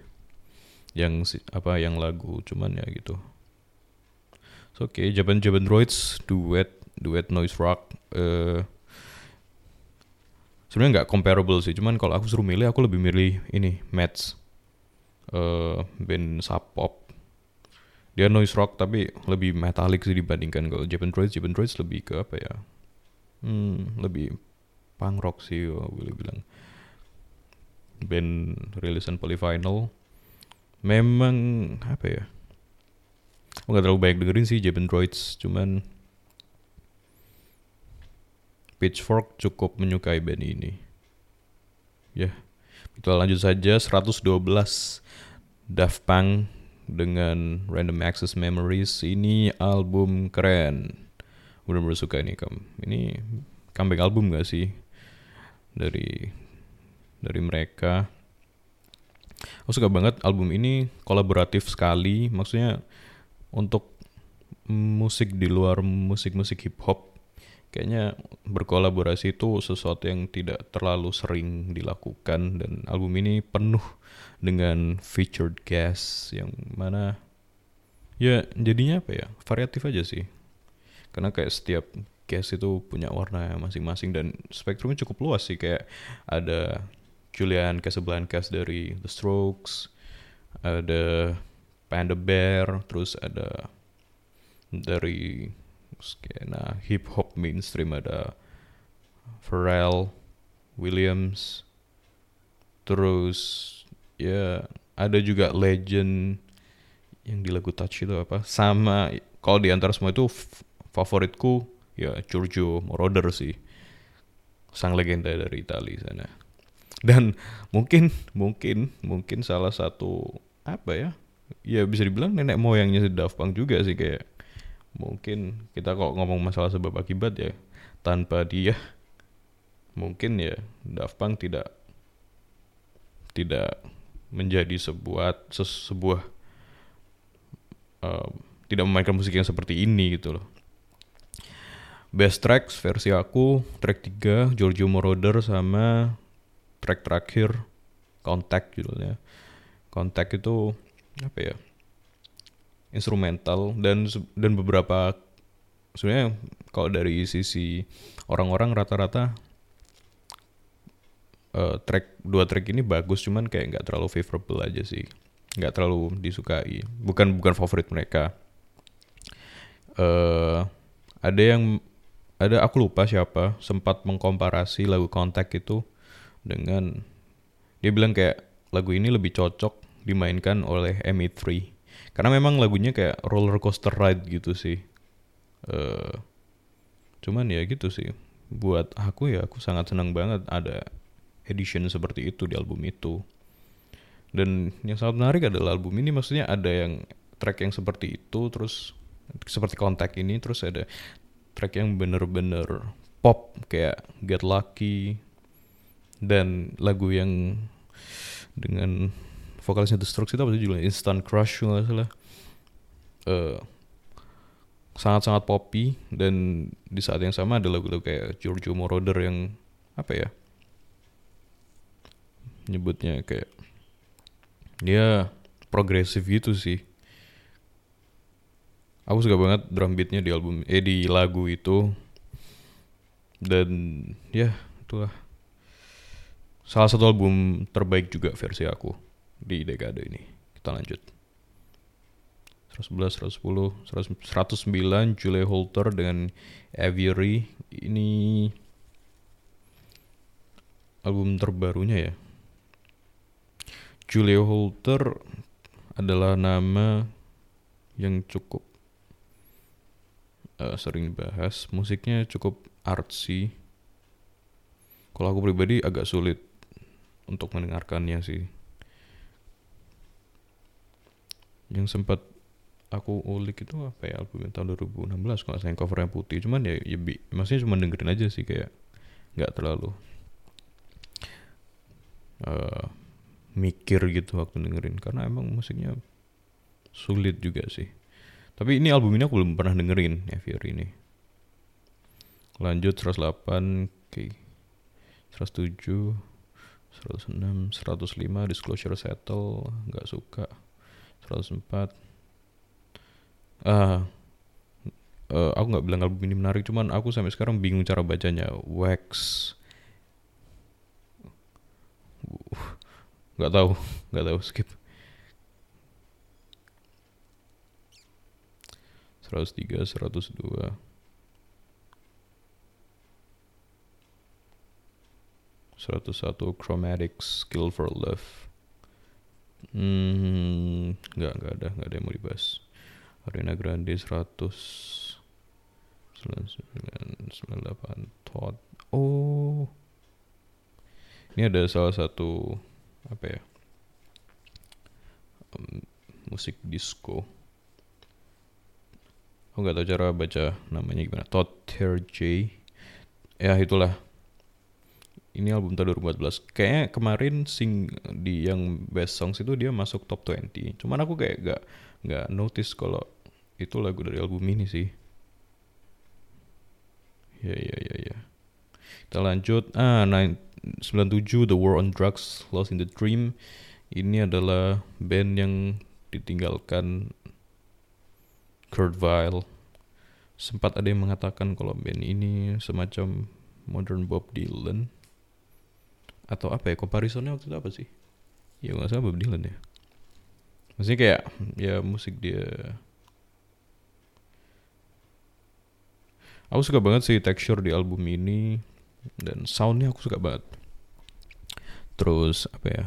Yang apa yang lagu cuman ya gitu. So, Oke, okay, Japan Japan Droids duet duet noise rock uh, sebenarnya nggak comparable sih cuman kalau aku suruh milih aku lebih milih ini Mets uh, band sub pop dia noise rock tapi lebih metalik sih dibandingkan kalau Japan Droids. Japan Droids lebih ke apa ya? Hmm, lebih punk rock sih oh, boleh bilang. Band rilisan polyvinyl. Memang apa ya? Aku nggak terlalu banyak dengerin sih Japan Droids cuman Pitchfork cukup menyukai band ini. Ya, kita lanjut saja. 112 Daft Punk dengan Random Access Memories. Ini album keren. Bener-bener suka nih kam. Ini comeback album gak sih dari dari mereka? Aku suka banget album ini kolaboratif sekali. Maksudnya untuk musik di luar musik-musik hip hop kayaknya berkolaborasi itu sesuatu yang tidak terlalu sering dilakukan dan album ini penuh dengan featured guest yang mana? Ya jadinya apa ya? Variatif aja sih. Karena kayak setiap guest itu punya warna masing-masing dan spektrumnya cukup luas sih. Kayak ada Julian Casablancas dari The Strokes ada Panda Bear terus ada dari skena hip hop mainstream ada Pharrell Williams terus ya ada juga legend yang di lagu Touch itu apa? Sama kalau di antara semua itu favoritku ya Giorgio Moroder sih. Sang legenda dari Italia sana. Dan mungkin mungkin mungkin salah satu apa ya? Ya bisa dibilang nenek moyangnya si Daft Punk juga sih kayak mungkin kita kok ngomong masalah sebab akibat ya tanpa dia mungkin ya Daft Punk tidak tidak menjadi sebuah sebuah uh, tidak memainkan musik yang seperti ini gitu loh. Best tracks versi aku track 3 Giorgio Moroder sama track terakhir Contact judulnya. Contact itu apa ya? instrumental dan dan beberapa sebenarnya kalau dari sisi orang-orang rata-rata uh, track dua track ini bagus cuman kayak nggak terlalu favorable aja sih. Nggak terlalu disukai. Bukan bukan favorit mereka. Uh, ada yang ada aku lupa siapa sempat mengkomparasi lagu Contact itu dengan dia bilang kayak lagu ini lebih cocok dimainkan oleh ME3 karena memang lagunya kayak roller coaster ride gitu sih. Uh, cuman ya gitu sih. Buat aku ya aku sangat senang banget ada edition seperti itu di album itu. Dan yang sangat menarik adalah album ini maksudnya ada yang track yang seperti itu terus seperti kontak ini terus ada track yang bener-bener pop kayak Get Lucky dan lagu yang dengan vokalisnya The Strokes itu apa sih judulnya? Instant Crush nggak salah. Uh, sangat-sangat poppy dan di saat yang sama ada lagu-lagu kayak Giorgio Moroder yang apa ya nyebutnya kayak dia progresif gitu sih aku suka banget drum beatnya di album eh di lagu itu dan ya itulah salah satu album terbaik juga versi aku di dekade ini. Kita lanjut. 111, 110, 109 Julia Holter dengan Aviary ini album terbarunya ya. Julia Holter adalah nama yang cukup uh, sering dibahas. Musiknya cukup artsy. Kalau aku pribadi agak sulit untuk mendengarkannya sih yang sempat aku ulik itu apa ya album tahun 2016 kalau saya covernya putih cuman ya, ya bi, maksudnya cuma dengerin aja sih kayak nggak terlalu uh, mikir gitu waktu dengerin karena emang musiknya sulit juga sih. Tapi ini album ini aku belum pernah dengerin ya Fear ini. Lanjut 108 oke okay. 107 106 105 Disclosure Settle nggak suka. 104 uh, uh, aku nggak bilang album ini menarik cuman aku sampai sekarang bingung cara bacanya. Wax nggak tahu nggak tahu skip 103 102 101 Chromatics Skill for Love Hmm, nggak nggak ada nggak ada yang mau dibahas. Arena Grande 100 99 Todd. Oh. Ini ada salah satu apa ya? Um, musik disco. Aku nggak tahu cara baca namanya gimana. Todd J ya itulah. Ini album tahun 2014 kayaknya kemarin sing di yang best songs itu dia masuk top 20 cuman aku kayak gak nggak notice kalau itu lagu dari album ini sih. Ya ya ya ya. Kita lanjut. Ah 97 The War on Drugs Lost in the Dream. Ini adalah band yang ditinggalkan Kurt Vile sempat ada yang mengatakan kalau band ini semacam modern Bob Dylan. Atau apa ya comparisonnya waktu itu apa sih? Ya nggak salah Bob Dylan ya. Maksudnya kayak ya musik dia. Aku suka banget sih texture di album ini dan soundnya aku suka banget terus apa ya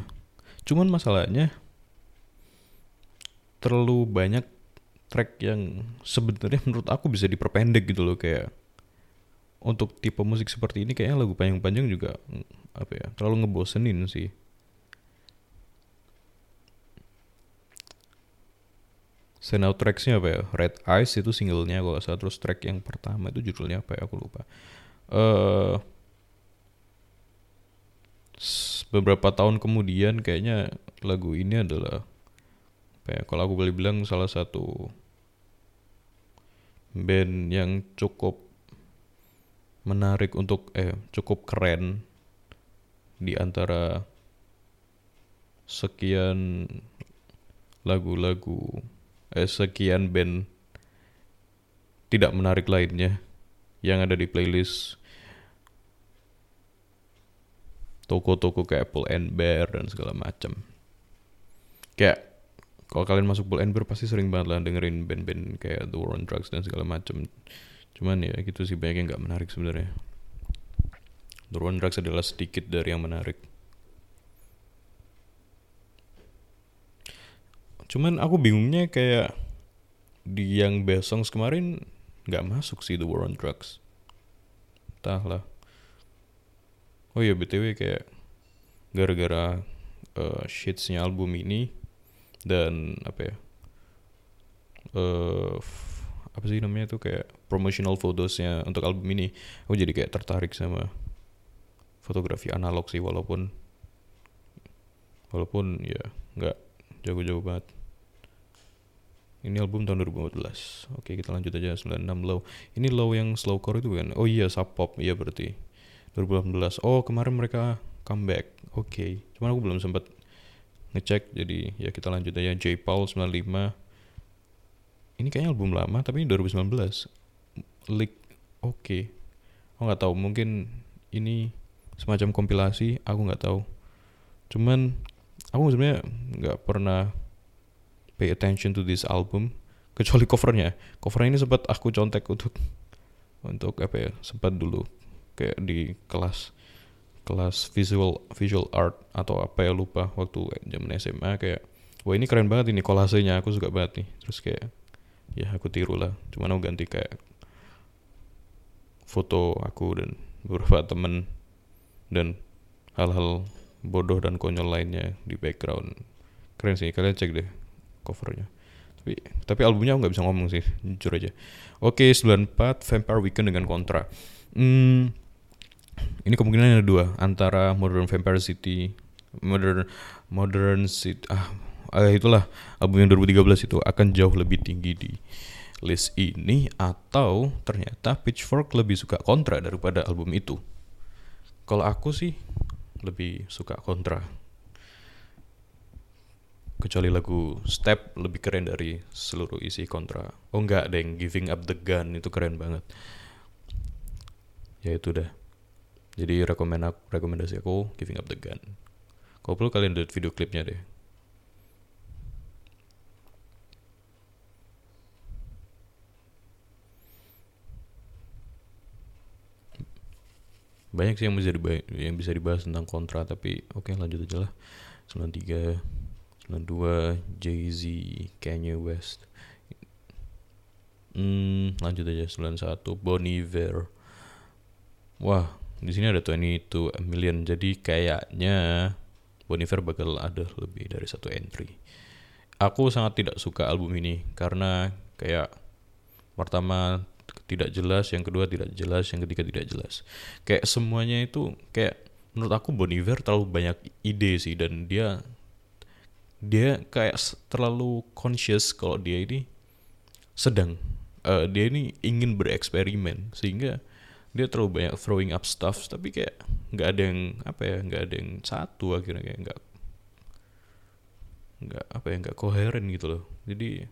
cuman masalahnya terlalu banyak track yang sebenarnya menurut aku bisa diperpendek gitu loh kayak untuk tipe musik seperti ini kayaknya lagu panjang-panjang juga apa ya terlalu ngebosenin sih Standout tracks-nya apa ya? Red Eyes itu singlenya kalau saya terus track yang pertama itu judulnya apa ya? Aku lupa. Uh, beberapa tahun kemudian kayaknya lagu ini adalah ya? Kalau aku boleh bilang salah satu band yang cukup menarik untuk eh cukup keren di antara sekian lagu-lagu eh, sekian band tidak menarik lainnya yang ada di playlist toko-toko kayak Apple and Bear dan segala macam. Kayak kalau kalian masuk Pull and Bear pasti sering banget lah dengerin band-band kayak The War on Drugs dan segala macam. Cuman ya gitu sih banyak yang nggak menarik sebenarnya. The War on Drugs adalah sedikit dari yang menarik. Cuman aku bingungnya kayak di yang best songs kemarin nggak masuk sih The War on Drugs. Entahlah. Oh iya btw kayak gara-gara uh, shitsnya album ini dan apa ya uh, apa sih namanya tuh kayak promotional photosnya untuk album ini aku jadi kayak tertarik sama fotografi analog sih walaupun walaupun ya nggak jago-jago banget. Ini album tahun 2014 oke kita lanjut aja 96 low. Ini low yang slowcore itu kan oh iya sub pop iya berarti 2018 oh kemarin mereka comeback. Oke. Okay. cuman aku belum sempat ngecek jadi ya kita lanjut aja. J. Paul 95 ini kayaknya album lama tapi ini 2019 leak. Oke. Okay. aku nggak tahu mungkin ini semacam kompilasi aku nggak tahu. Cuman aku sebenarnya nggak pernah pay attention to this album kecuali covernya. Covernya ini sempat aku contek untuk untuk apa ya sempat dulu kayak di kelas kelas visual visual art atau apa ya lupa waktu zaman SMA kayak wah ini keren banget ini kolasenya aku suka banget nih. Terus kayak ya aku tiru lah cuman aku ganti kayak foto aku dan beberapa temen dan hal-hal bodoh dan konyol lainnya di background. Keren sih kalian cek deh covernya. Tapi tapi albumnya aku nggak bisa ngomong sih jujur aja. Oke 94 Vampire Weekend dengan Kontra. Hmm, ini kemungkinan ada dua antara Modern Vampire City Modern Modern City ah eh, itulah album yang 2013 itu akan jauh lebih tinggi di list ini atau ternyata Pitchfork lebih suka kontra daripada album itu. Kalau aku sih lebih suka kontra. Kecuali lagu Step lebih keren dari seluruh isi kontra. Oh enggak, deng, Giving Up the Gun itu keren banget. Ya itu dah. Jadi rekomend aku, rekomendasi aku Giving Up the Gun. Kalau perlu kalian lihat video klipnya deh. Banyak sih yang bisa dibahas, yang bisa dibahas tentang kontra tapi oke okay, lanjut aja lah. 93 92 Jay-Z Kanye West Hmm, lanjut aja 91 Bon Iver. Wah, di sini ada 22 million jadi kayaknya Bonifer bakal ada lebih dari satu entry aku sangat tidak suka album ini karena kayak pertama tidak jelas, yang kedua tidak jelas, yang ketiga tidak jelas. Kayak semuanya itu kayak menurut aku Bon Iver terlalu banyak ide sih dan dia dia kayak terlalu conscious kalau dia ini sedang uh, dia ini ingin bereksperimen sehingga dia terlalu banyak throwing up stuff tapi kayak nggak ada yang apa ya nggak ada yang satu akhirnya kayak nggak nggak apa ya nggak koheren gitu loh. Jadi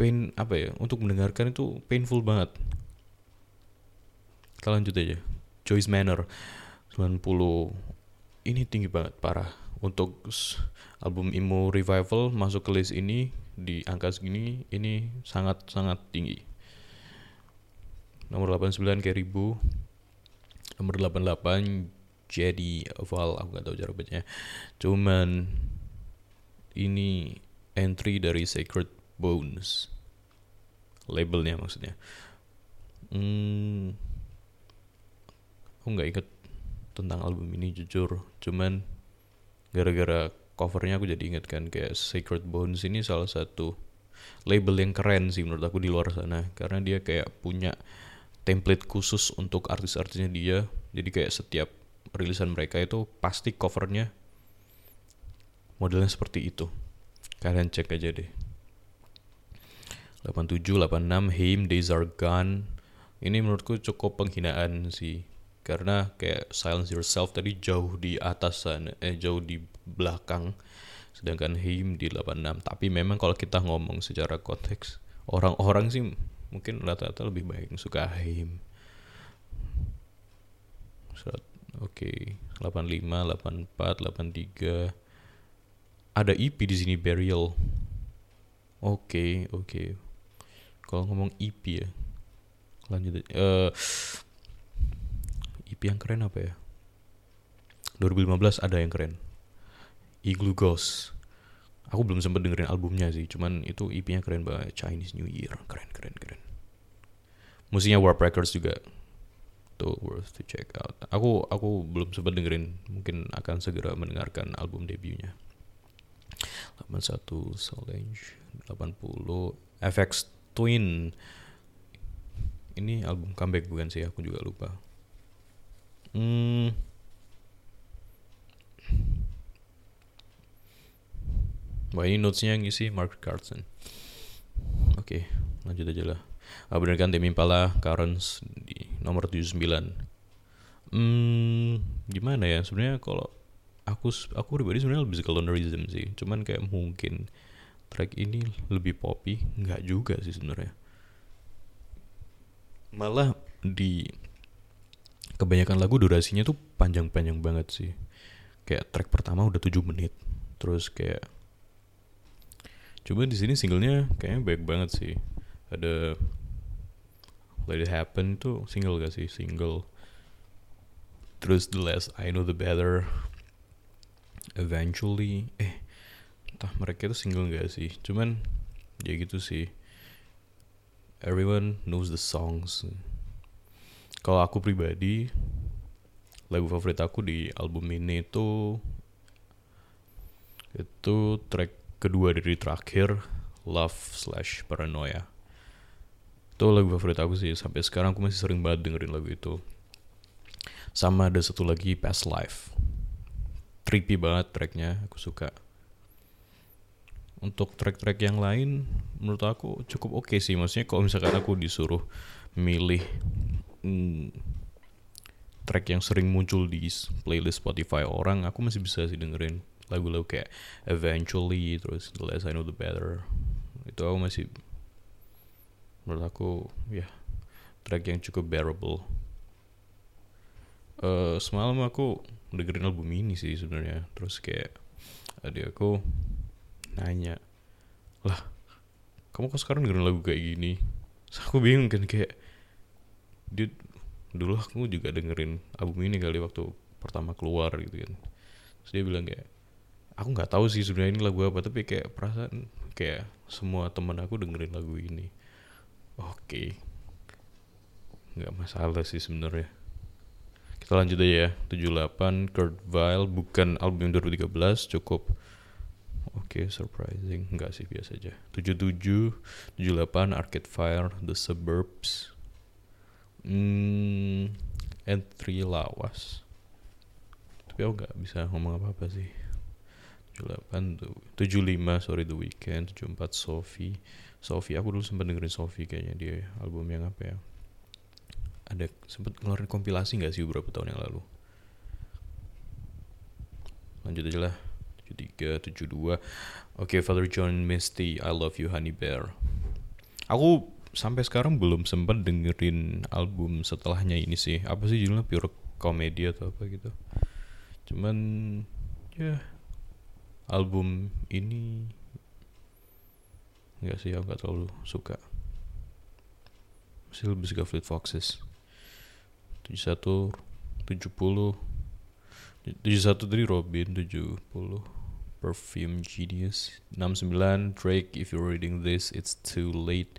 pain apa ya untuk mendengarkan itu painful banget. Kita lanjut aja. Joyce Manor 90 ini tinggi banget parah. Untuk album emo revival masuk ke list ini di angka segini ini sangat sangat tinggi nomor 89 kayak ribu. Nomor 88 jadi Oval aku gak tahu cara bacanya. Cuman ini entry dari Sacred Bones. Labelnya maksudnya. Hmm, aku nggak inget tentang album ini jujur. Cuman gara-gara covernya aku jadi inget kan kayak Sacred Bones ini salah satu label yang keren sih menurut aku di luar sana. Karena dia kayak punya template khusus untuk artis-artisnya dia. Jadi kayak setiap rilisan mereka itu pasti covernya modelnya seperti itu. Kalian cek aja deh. 87, 86, Him, Days Are Gone ini menurutku cukup penghinaan sih. Karena kayak Silence Yourself tadi jauh di atas sana eh jauh di belakang. Sedangkan Him di 86 tapi memang kalau kita ngomong secara konteks orang-orang sih mungkin rata-rata lebih baik suka Him Oke, okay. 85, 84, 83 ada EP di sini Burial. Oke, okay, oke. Okay. Kalau ngomong EP ya. Lanjut uh, eh, EP yang keren apa ya? 2015 ada yang keren. Igloo Ghost. Aku belum sempat dengerin albumnya sih, cuman itu EP-nya keren banget. Chinese New Year, keren keren keren. Musiknya Warp Records juga tuh worth to check out. Aku aku belum sempat dengerin, mungkin akan segera mendengarkan album debutnya. 81 Solange 80 FX Twin ini album comeback bukan sih aku juga lupa hmm. Wah ini notesnya yang ngisi Mark Carson Oke okay, lanjut aja lah. Ah, Bener kan Tim Impala Currents di nomor 79 Hmm, gimana ya? Sebenarnya kalau aku aku pribadi sebenarnya lebih suka lonerism sih. Cuman kayak mungkin track ini lebih poppy. Nggak juga sih sebenarnya. Malah di kebanyakan lagu durasinya tuh panjang-panjang banget sih. Kayak track pertama udah 7 menit. Terus kayak coba di sini singlenya kayaknya baik banget sih. Ada Let It Happen tuh single gak sih? Single. Terus The Less I Know The Better. Eventually. Eh entah mereka itu single gak sih? Cuman ya gitu sih. Everyone knows the songs. Kalau aku pribadi lagu favorit aku di album ini itu itu track kedua dari terakhir Love slash Paranoia. Itu lagu favorit aku sih. Sampai sekarang aku masih sering banget dengerin lagu itu. Sama ada satu lagi Past Life. Trippy banget tracknya aku suka. Untuk track-track yang lain menurut aku cukup oke okay sih. Maksudnya kalau misalkan aku disuruh milih hmm, track yang sering muncul di playlist Spotify orang aku masih bisa sih dengerin lagu-lagu kayak Eventually terus The Less I Know The Better. Itu aku masih menurut aku ya track yang cukup bearable. Uh, semalam aku dengerin album ini sih sebenarnya. Terus kayak adik aku nanya lah kamu kok sekarang dengerin lagu kayak gini? Terus aku bingung kan kayak dia dulu aku juga dengerin album ini kali waktu pertama keluar gitu kan. Terus dia bilang kayak aku nggak tahu sih sebenarnya ini lagu apa tapi kayak perasaan kayak semua teman aku dengerin lagu ini oke okay. nggak masalah sih sebenarnya kita lanjut aja ya 78 Kurt Vile bukan album 2013 cukup Oke, surprising. Enggak sih, biasa aja. 77, 78, Arcade Fire, The Suburbs. Hmm, 3 Lawas. Tapi aku nggak bisa ngomong apa-apa sih. 78 tuh 75 sorry The Weeknd 74 Sophie. Sophie aku dulu sempat dengerin Sophie kayaknya dia album yang apa ya? Ada sempat ngeluarin kompilasi nggak sih beberapa tahun yang lalu? Lanjut aja lah. 73 72 oke okay, Father John Misty I Love You Honey Bear. Aku sampai sekarang belum sempat dengerin album setelahnya ini sih. Apa sih judulnya? Pure komedi atau apa gitu. Cuman ya yeah, album ini. Nggak sih aku nggak terlalu suka. Masih lebih suka Fleet Foxes. 71 70 71 dari Robin 70 Perfume Genius. 69 Drake If you're reading this it's too late.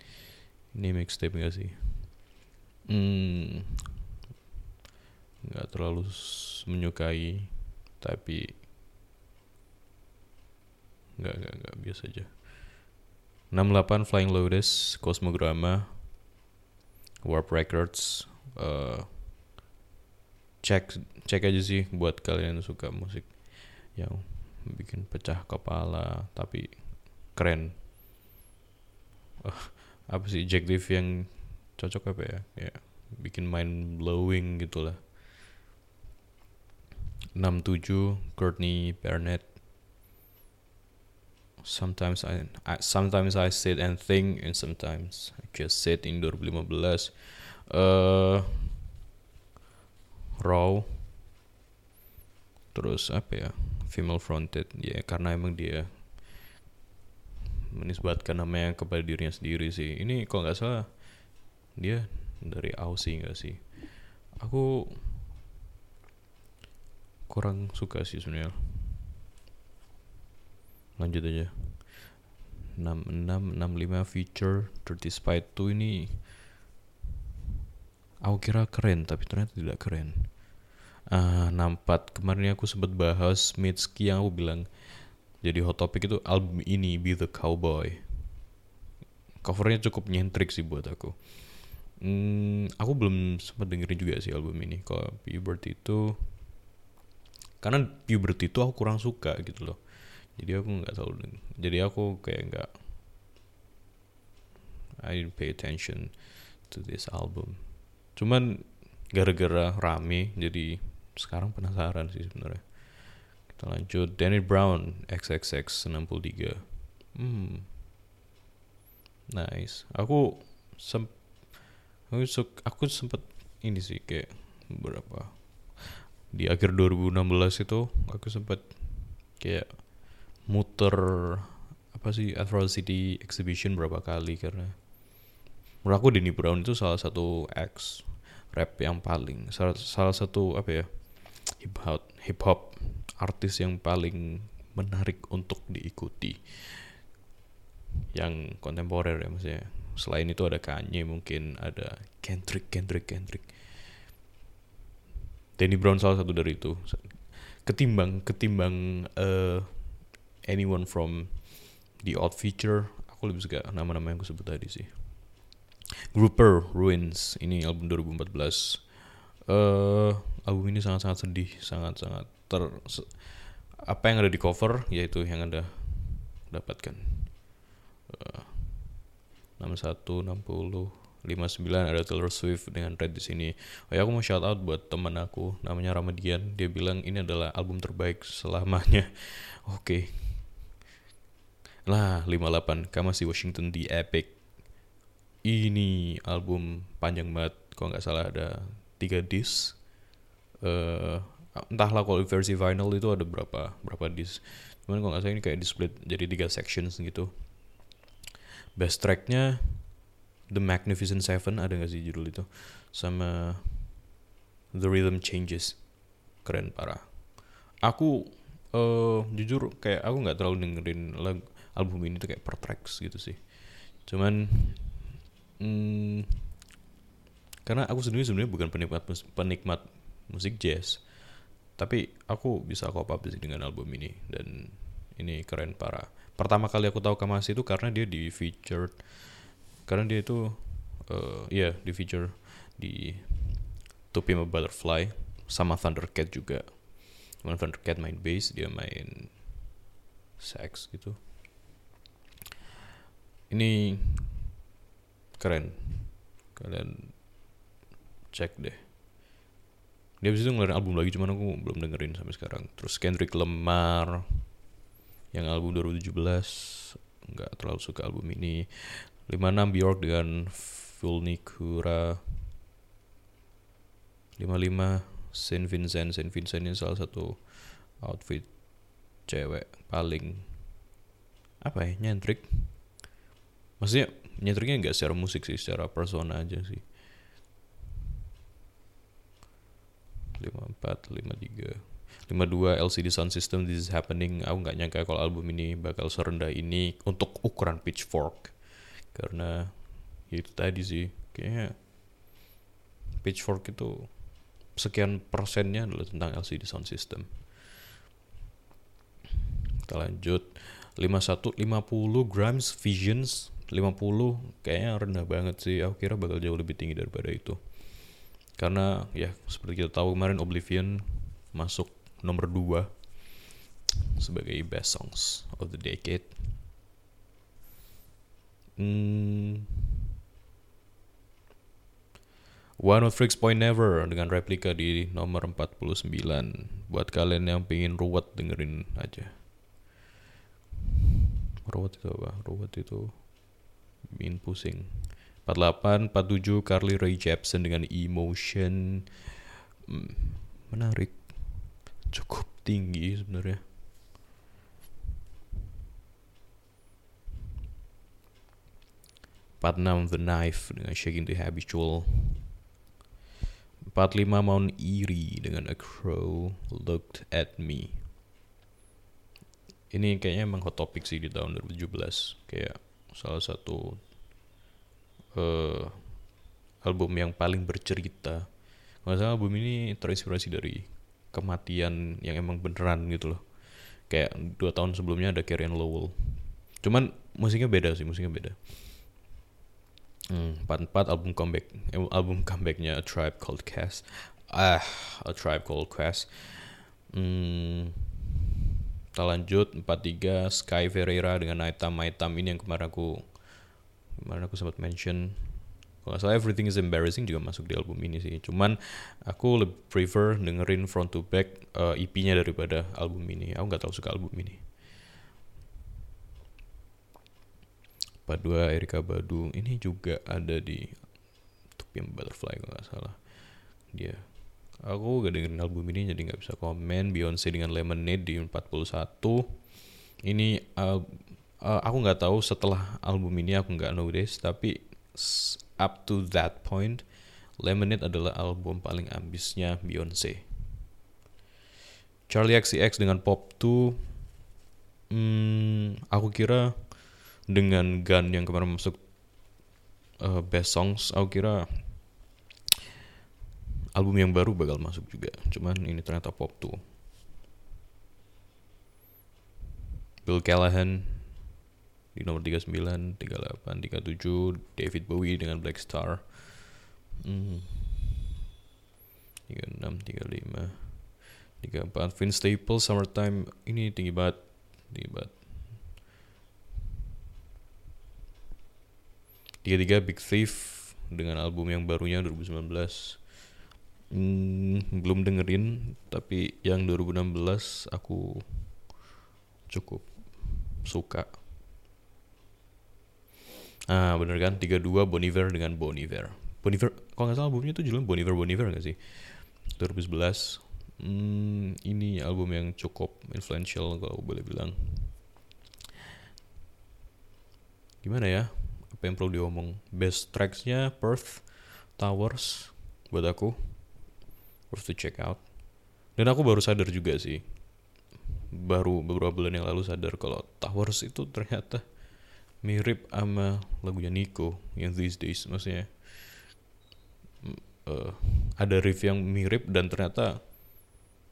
Ini mixtape gak sih? Hmm. Nggak terlalu menyukai tapi nggak nggak nggak. Biasa aja. 68 Flying Lotus Cosmograma Warp Records uh, cek cek aja sih buat kalian yang suka musik yang bikin pecah kepala tapi keren. Uh, apa sih Jack Liv yang cocok apa ya? Ya bikin mind blowing gitulah. 67 Courtney Barnett sometimes I, I sometimes I sit and think and sometimes I just sit in 2015 uh, raw. Terus apa ya? Female fronted. Ya karena emang dia menisbatkan namanya kepada dirinya sendiri sih. Ini kok nggak salah dia dari Aussie nggak sih? Aku kurang suka sih sebenarnya lanjut aja. 66 65 feature Dirty Spy 2 ini. Aku kira keren tapi ternyata tidak keren. Uh, 64 kemarin aku sempat bahas Mitski yang aku bilang jadi hot topic itu album ini Be the Cowboy. Covernya cukup nyentrik sih buat aku. Hmm, aku belum sempat dengerin juga sih album ini. Kalau Puberty itu karena Puberty itu aku kurang suka gitu loh jadi aku nggak tahu. Jadi aku kayak nggak I didn't pay attention to this album. Cuman gara-gara rame jadi sekarang penasaran sih sebenarnya. Kita lanjut. Danny Brown XXX 63 hmm. Nice. Aku sem aku, aku sempet ini sih kayak berapa? Di akhir 2016 itu aku sempat kayak muter apa sih Atrocity Exhibition berapa kali karena menurut aku Denny Brown itu salah satu ex rap yang paling salah, salah satu apa ya hip hop hip hop artis yang paling menarik untuk diikuti yang kontemporer ya maksudnya. Selain itu ada Kanye mungkin ada Kendrick Kendrick Kendrick. Danny Brown salah satu dari itu. Ketimbang ketimbang uh, anyone from the odd feature aku lebih suka nama-nama yang aku sebut tadi sih Grouper Ruins ini album 2014 uh, eh, album ini sangat-sangat sedih sangat-sangat ter apa yang ada di cover yaitu yang anda dapatkan uh, 61 60 59 ada Taylor Swift dengan Red di sini. Oh ya aku mau shout out buat teman aku namanya Ramadian. Dia bilang ini adalah album terbaik selamanya. Oke, okay, lah 58 Kamasi Washington di Epic. Ini album panjang banget Kalau nggak salah ada tiga disc uh, Entahlah kalau versi vinyl itu ada berapa Berapa disc Cuman kalau nggak salah ini kayak di split jadi tiga sections gitu. Best tracknya The Magnificent Seven ada nggak sih judul itu? Sama The Rhythm Changes. Keren parah. Aku uh, jujur kayak aku nggak terlalu dengerin lagu album ini tuh kayak per tracks gitu sih. Cuman hmm, karena aku sendiri sebenarnya bukan penikmat mus penikmat musik jazz tapi aku bisa kok sih dengan album ini dan ini keren parah. Pertama kali aku tahu Kamasi itu karena dia di featured karena dia itu uh, ya yeah, di feature di To Pimp a Butterfly sama Thundercat juga. Cuman Thundercat main bass dia main sax gitu ini keren. Kalian cek deh. Dia abis itu ngeluarin album lagi cuman aku belum dengerin sampai sekarang. Terus Kendrick Lamar yang album 2017 nggak terlalu suka album ini. 56 Bjork dengan Vulnicura 55 Saint Vincent. Saint Vincent ini salah satu outfit cewek paling apa ya nyentrik maksudnya nyetriknya nggak secara musik sih secara persona aja sih. 54 53 52 LCD sound system this is happening. Aku nggak nyangka kalau album ini bakal serendah ini untuk ukuran pitchfork. Karena itu tadi sih kayaknya pitchfork itu sekian persennya adalah tentang LCD sound system. Kita lanjut. 51 50 grams visions 50 kayaknya rendah banget sih. Aku kira bakal jauh lebih tinggi daripada itu. Karena ya seperti kita tahu kemarin Oblivion masuk nomor 2 sebagai best songs of the decade. Hmm, One of Freaks Point Never dengan replika di nomor 49 buat kalian yang pengen ruwet dengerin aja. Ruwet itu apa? Ruwet itu bikin pusing. 48, 47 Carly Rae Jepsen dengan Emotion hmm, menarik. Cukup tinggi sebenarnya. Empat enam The Knife dengan Shaking the Habitual. Empat lima Mount Erie dengan A Crow Looked at Me. Ini kayaknya emang hot topic sih di tahun 2017 Kayak salah satu uh, album yang paling bercerita. Nggak salah album ini terinspirasi dari kematian yang emang beneran gitu loh. Kayak dua tahun sebelumnya ada Karen Lowell. Cuman musiknya beda sih musiknya beda. Hmm, empat empat album comeback eh, album comebacknya A Tribe Called Quest ah A Tribe Called Quest hmm, kita lanjut 43 Sky Ferreira dengan Night Time ini yang kemarin aku kemarin aku sempat mention. Kalau salah Everything is Embarrassing juga masuk di album ini sih. Cuman aku lebih prefer dengerin front to back uh, eh, EP-nya daripada album ini. Aku nggak tahu suka album ini. 42 Erika Badu. Ini juga ada di Tupian Butterfly kalau nggak salah. Dia aku gak dengerin album ini jadi nggak bisa komen. Beyonce dengan Lemonade di 41 ini uh, uh, aku nggak tahu setelah album ini aku nggak notice tapi up to that point Lemonade adalah album paling ambisnya Beyonce Charlie XCX dengan Pop 2 hmm, aku kira dengan Gun yang kemarin masuk uh, best songs aku kira album yang baru bakal masuk juga. Cuman ini ternyata Pop 2 Bill Callahan di nomor 39, 38, 37 David Bowie dengan Black Star. Hmm. 36, 35 34 Vince Staples Summertime. Ini tinggi banget tinggi banget. 33 Big Thief dengan album yang barunya 2019 hmm, belum dengerin tapi yang 2016 aku cukup suka. Ah bener kan? 32 Boniver dengan Boniver Boniver kalau nggak salah albumnya tuh judulnya Boniver Boniver nggak sih? 2011 hmm, ini album yang cukup influential kalau boleh bilang. Gimana ya? Apa yang perlu diomong? Best tracksnya Perth Towers buat aku worth to check out. Dan aku baru sadar juga sih. Baru beberapa bulan yang lalu sadar kalau Towers itu ternyata mirip sama lagunya Nico yang These Days maksudnya. Uh, ada riff yang mirip dan ternyata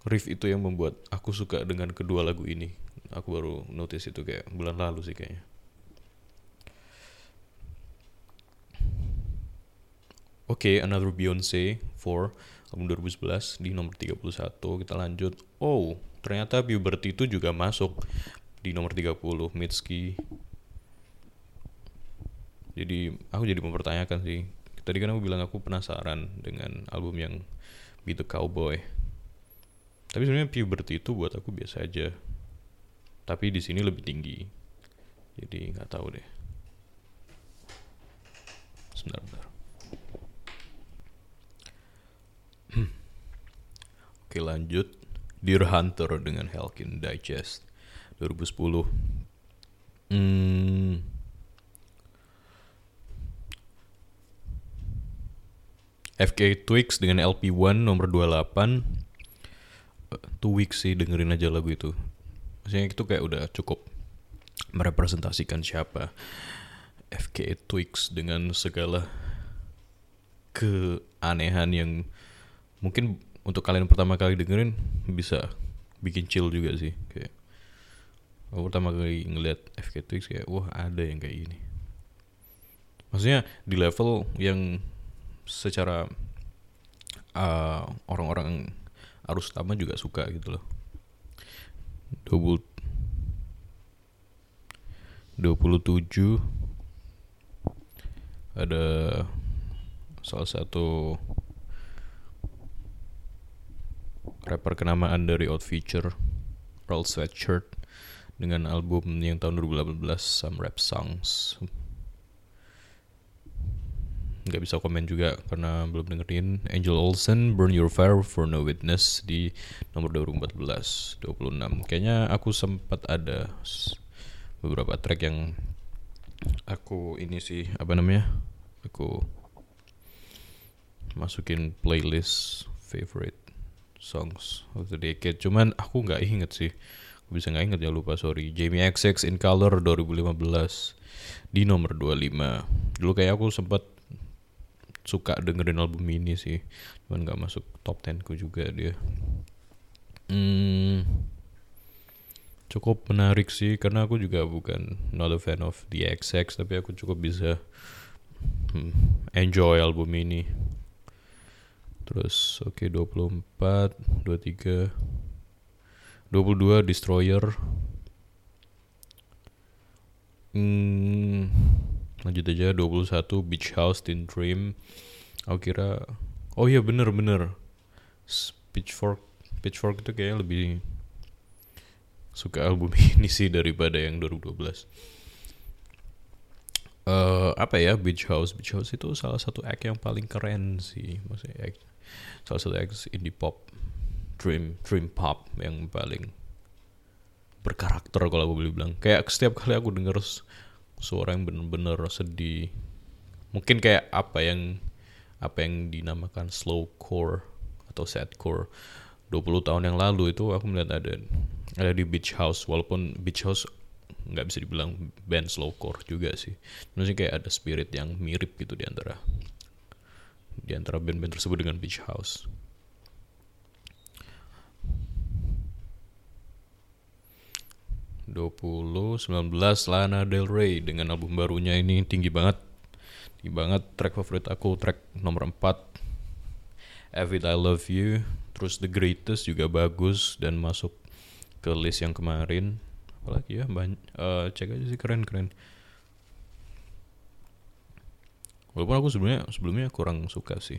riff itu yang membuat aku suka dengan kedua lagu ini. Aku baru notice itu kayak bulan lalu sih kayaknya. Oke, okay, Another Beyonce for album 2011 di nomor 31. Kita lanjut. Oh, ternyata Puberty itu juga masuk di nomor 30 Mitski. Jadi aku jadi mempertanyakan sih. Tadi kan aku bilang aku penasaran dengan album yang Be the Cowboy. Tapi sebenarnya Puberty itu buat aku biasa aja. Tapi di sini lebih tinggi. Jadi nggak tahu deh. Sebentar, bentar. Oke lanjut. Deer Hunter dengan Helkin Digest 2010 hmm. FK Twix dengan LP1 nomor 28 Two weeks sih dengerin aja lagu itu. Maksudnya itu kayak udah cukup merepresentasikan siapa FK Twix dengan segala keanehan yang mungkin untuk kalian pertama kali dengerin bisa bikin chill juga sih kayak aku pertama kali ngeliat FK Twix kayak wah ada yang kayak gini. Maksudnya di level yang secara uh, orang-orang arus utama juga suka gitu loh. 20 27 ada salah satu rapper kenamaan dari Odd Future, Roll Sweatshirt dengan album yang tahun 2018 Some Rap Songs. Gak bisa komen juga karena belum dengerin. Angel Olsen Burn Your Fire for No Witness di nomor 2014 26 kayaknya aku sempat ada beberapa track yang aku ini sih apa namanya aku masukin playlist favorite songs of the decade. Cuman aku nggak inget sih. Aku bisa nggak inget ya lupa sorry. Jamie XX in Color 2015 di nomor 25 dulu kayak aku sempat suka dengerin album ini sih. Cuman nggak masuk top 10 ku juga dia. Hmm, cukup menarik sih karena aku juga bukan not a fan of the XX tapi aku cukup bisa hmm, enjoy album ini Terus oke okay, 24, 23, 22 Destroyer. Hmm, lanjut aja 21 Beach House Teen Dream. Aku kira oh iya bener bener Pitchfork Pitchfork itu kayaknya lebih suka album ini sih daripada yang 2012 uh, apa ya Beach House Beach House itu salah satu act yang paling keren sih maksudnya act salah satu ex indie pop dream dream pop yang paling berkarakter kalau aku boleh bilang. Kayak setiap kali aku denger suara yang bener-bener sedih mungkin kayak apa yang apa yang dinamakan slow core atau sad core 20 tahun yang lalu itu aku melihat ada ada di Beach House. Walaupun Beach House nggak bisa dibilang band slow core juga sih. Maksudnya kayak ada spirit yang mirip gitu di antara di antara band-band tersebut dengan Beach House. sembilan belas Lana Del Rey dengan album barunya ini tinggi banget. Tinggi banget. Track favorit aku track nomor 4 Every I Love You. Terus The Greatest juga bagus dan masuk ke list yang kemarin. Apalagi ya? Banyak uh, cek aja sih keren keren Walaupun aku sebenarnya sebelumnya kurang suka sih.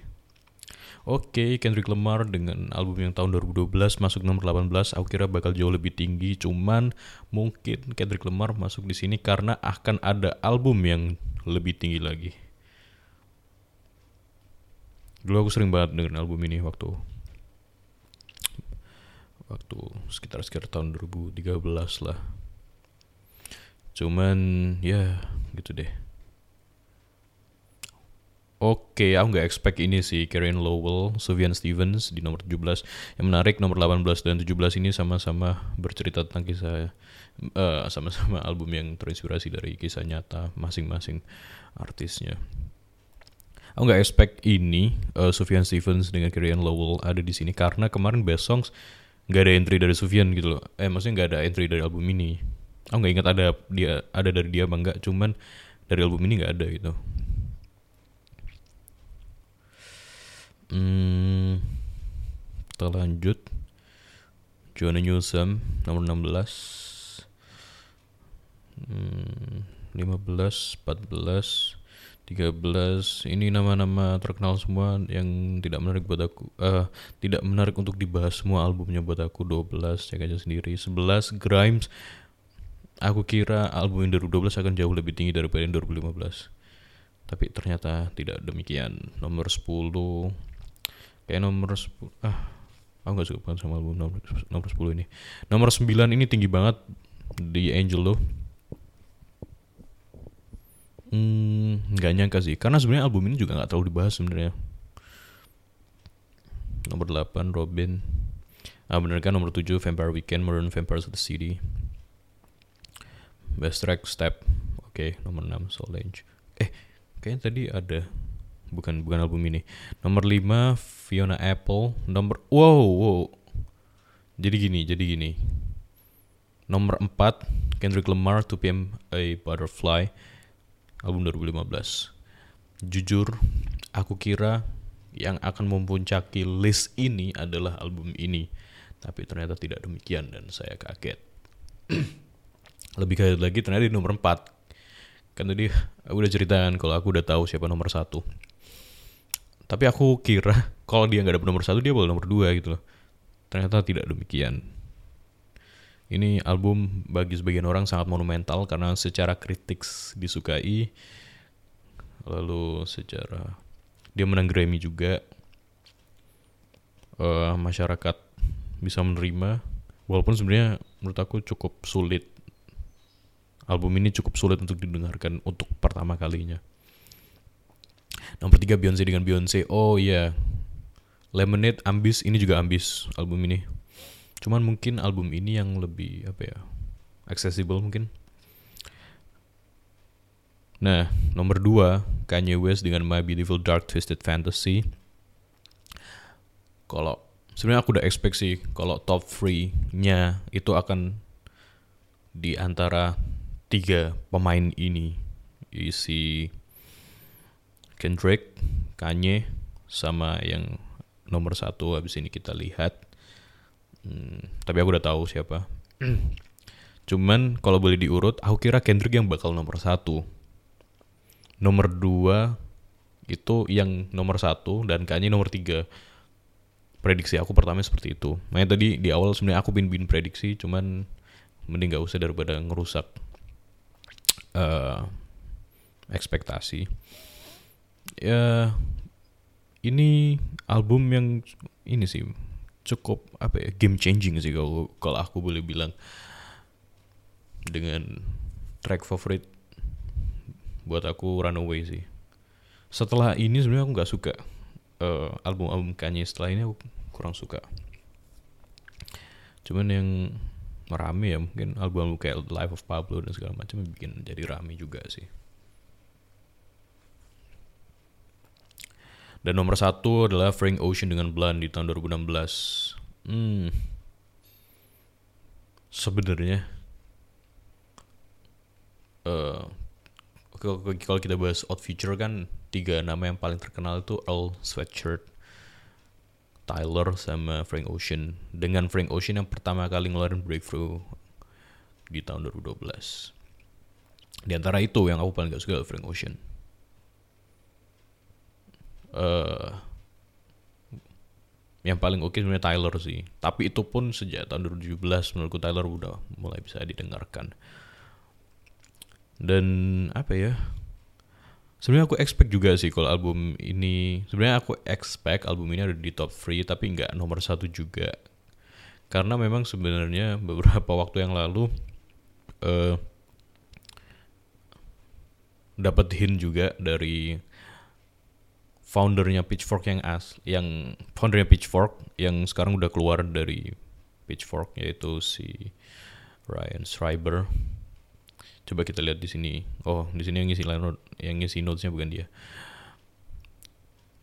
Oke, okay, Kendrick Lamar dengan album yang tahun 2012 masuk nomor 18, aku kira bakal jauh lebih tinggi. Cuman mungkin Kendrick Lamar masuk di sini karena akan ada album yang lebih tinggi lagi. Dulu aku sering banget dengerin album ini waktu waktu sekitar sekitar tahun 2013 lah. Cuman ya gitu deh. Oke, aku nggak expect ini sih. Karen Lowell, Sufjan Stevens di nomor 17. Yang menarik nomor 18 dan 17 ini sama-sama bercerita tentang kisah uh, sama-sama album yang terinspirasi dari kisah nyata masing-masing artisnya. Aku nggak expect ini uh, Sufjan Stevens dengan Karen Lowell ada di sini karena kemarin Best Songs nggak ada entry dari Sufyan gitu loh. Eh maksudnya nggak ada entry dari album ini. Aku nggak ingat ada dia ada dari dia apa enggak cuman dari album ini nggak ada gitu hmm, kita lanjut. Joanna Newsom nomor 16 hmm, 15 14 13 ini nama-nama terkenal semua yang tidak menarik buat aku. Uh, tidak menarik untuk dibahas semua albumnya buat aku. 12 cek aja sendiri. 11 Grimes. Aku kira album yang 2012 akan jauh lebih tinggi daripada yang 2015 tapi ternyata tidak demikian. Nomor 10 kayak nomor 10 ah aku gak suka banget sama album nomor, nomor 10 ini nomor 9 ini tinggi banget di Angel loh Hmm, nggak nyangka sih, karena sebenarnya album ini juga nggak terlalu dibahas sebenarnya. Nomor 8 Robin. Ah bener kan nomor 7 Vampire Weekend Modern Vampires of the City. Best Track Step. Oke, okay, nomor 6 Solange. Eh, kayaknya tadi ada bukan bukan album ini. Nomor 5 Fiona Apple, nomor wow, wow. Jadi gini, jadi gini. Nomor 4 Kendrick Lamar 2 PM A Butterfly album 2015. Jujur, aku kira yang akan mempuncaki list ini adalah album ini. Tapi ternyata tidak demikian dan saya kaget. Lebih kaget lagi ternyata di nomor 4. Kan tadi aku udah ceritakan kalau aku udah tahu siapa nomor satu. Tapi aku kira kalau dia nggak dapet nomor satu dia boleh nomor dua gitu loh. Ternyata tidak demikian. Ini album bagi sebagian orang sangat monumental karena secara kritik disukai. Lalu secara dia menang Grammy juga. Uh, masyarakat bisa menerima walaupun sebenarnya menurut aku cukup sulit album ini cukup sulit untuk didengarkan untuk pertama kalinya nomor tiga Beyonce dengan Beyonce oh iya yeah. Lemonade ambis ini juga ambis album ini Cuman mungkin album ini yang lebih apa ya accessible mungkin. Nah, nomor dua Kanye West dengan My Beautiful Dark Twisted Fantasy. Kalau sebenarnya aku udah expect sih kalau top 3-nya itu akan di antara tiga pemain ini isi Kendrick, Kanye, sama yang nomor satu habis ini kita lihat Hmm, tapi aku udah tahu siapa. Cuman kalau boleh diurut, aku kira Kendrick yang bakal nomor satu. Nomor dua itu yang nomor satu dan kayaknya nomor tiga. Prediksi aku pertama seperti itu. Makanya tadi di awal sebenarnya aku bin bin prediksi, cuman mending gak usah daripada ngerusak uh, ekspektasi. Ya ini album yang ini sih cukup apa ya game changing sih kalau kalau aku boleh bilang dengan track favorit buat aku Runaway sih. Setelah ini sebenarnya aku nggak suka uh, album-album Kanye setelah ini aku kurang suka. Cuman yang rame ya mungkin album-album kayak Life of Pablo dan segala macam bikin jadi rame juga sih. Dan nomor satu adalah Frank Ocean dengan Blonde di tahun 2016. Hmm. Sebenarnya uh, kalau kita bahas Odd Future kan tiga nama yang paling terkenal itu Earl Sweatshirt, Tyler sama Frank Ocean. Dengan Frank Ocean yang pertama kali ngeluarin Breakthrough di tahun 2012. Di antara itu yang aku paling gak suka Frank Ocean uh, yang paling oke sebenarnya Tyler sih. Tapi itu pun sejak tahun 2017 menurutku Tyler udah mulai bisa didengarkan. Dan apa ya? Sebenarnya aku expect juga sih kalau album ini sebenarnya aku expect album ini ada di top 3 tapi nggak nomor satu juga. Karena memang sebenarnya beberapa waktu yang lalu uh, dapat hint juga dari foundernya Pitchfork yang as yang foundernya Pitchfork yang sekarang udah keluar dari Pitchfork yaitu si Ryan Schreiber. Coba kita lihat di sini. Oh, di sini yang ngisi note, yang ngisi notesnya bukan dia.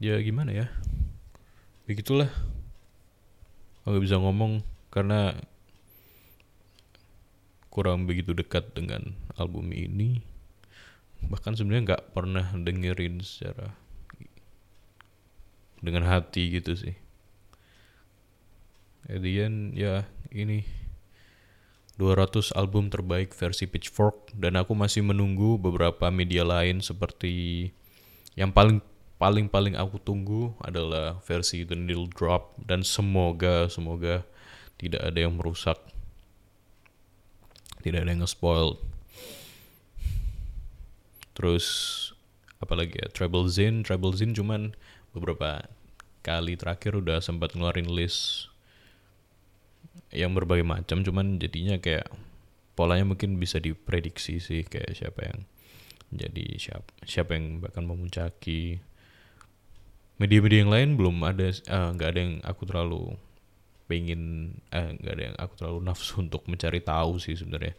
Ya gimana ya? Begitulah. Aku bisa ngomong karena kurang begitu dekat dengan album ini bahkan sebenarnya nggak pernah dengerin secara dengan hati gitu sih. Edian ya ini 200 album terbaik versi Pitchfork dan aku masih menunggu beberapa media lain seperti yang paling paling paling aku tunggu adalah versi The Needle Drop dan semoga semoga tidak ada yang merusak. Tidak ada yang nge-spoil. Terus apalagi ya? Treble Zin Treble Zin cuman beberapa kali terakhir udah sempat ngeluarin list yang berbagai macam cuman jadinya kayak polanya mungkin bisa diprediksi sih kayak siapa yang jadi siapa siapa yang bahkan memuncaki. Media-media yang lain belum ada eh, nggak uh, ada yang aku terlalu pengen eh nggak ada yang aku terlalu nafsu untuk mencari tahu sih sebenarnya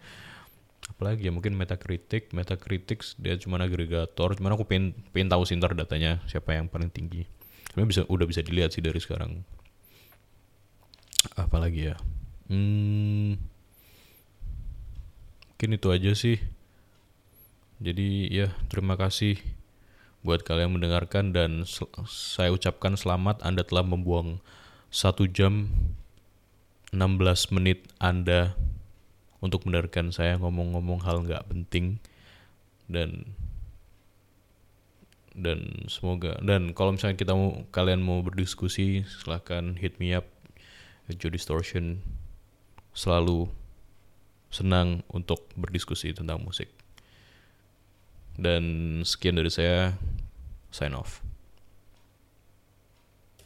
apalagi ya mungkin Metacritic Metacritic dia cuma agregator cuman aku pengen pengen tahu sih ntar datanya siapa yang paling tinggi. Sebenarnya bisa udah bisa dilihat sih dari sekarang. Apalagi ya? Hmm, mungkin itu aja sih. Jadi ya terima kasih buat kalian mendengarkan dan saya ucapkan selamat. Anda telah membuang satu jam 16 menit Anda untuk mendengarkan saya ngomong-ngomong hal nggak penting. Dan dan semoga dan kalau misalnya kita mau kalian mau berdiskusi silahkan hit me up Joe Distortion. Selalu senang untuk berdiskusi tentang musik. Dan sekian dari saya sign off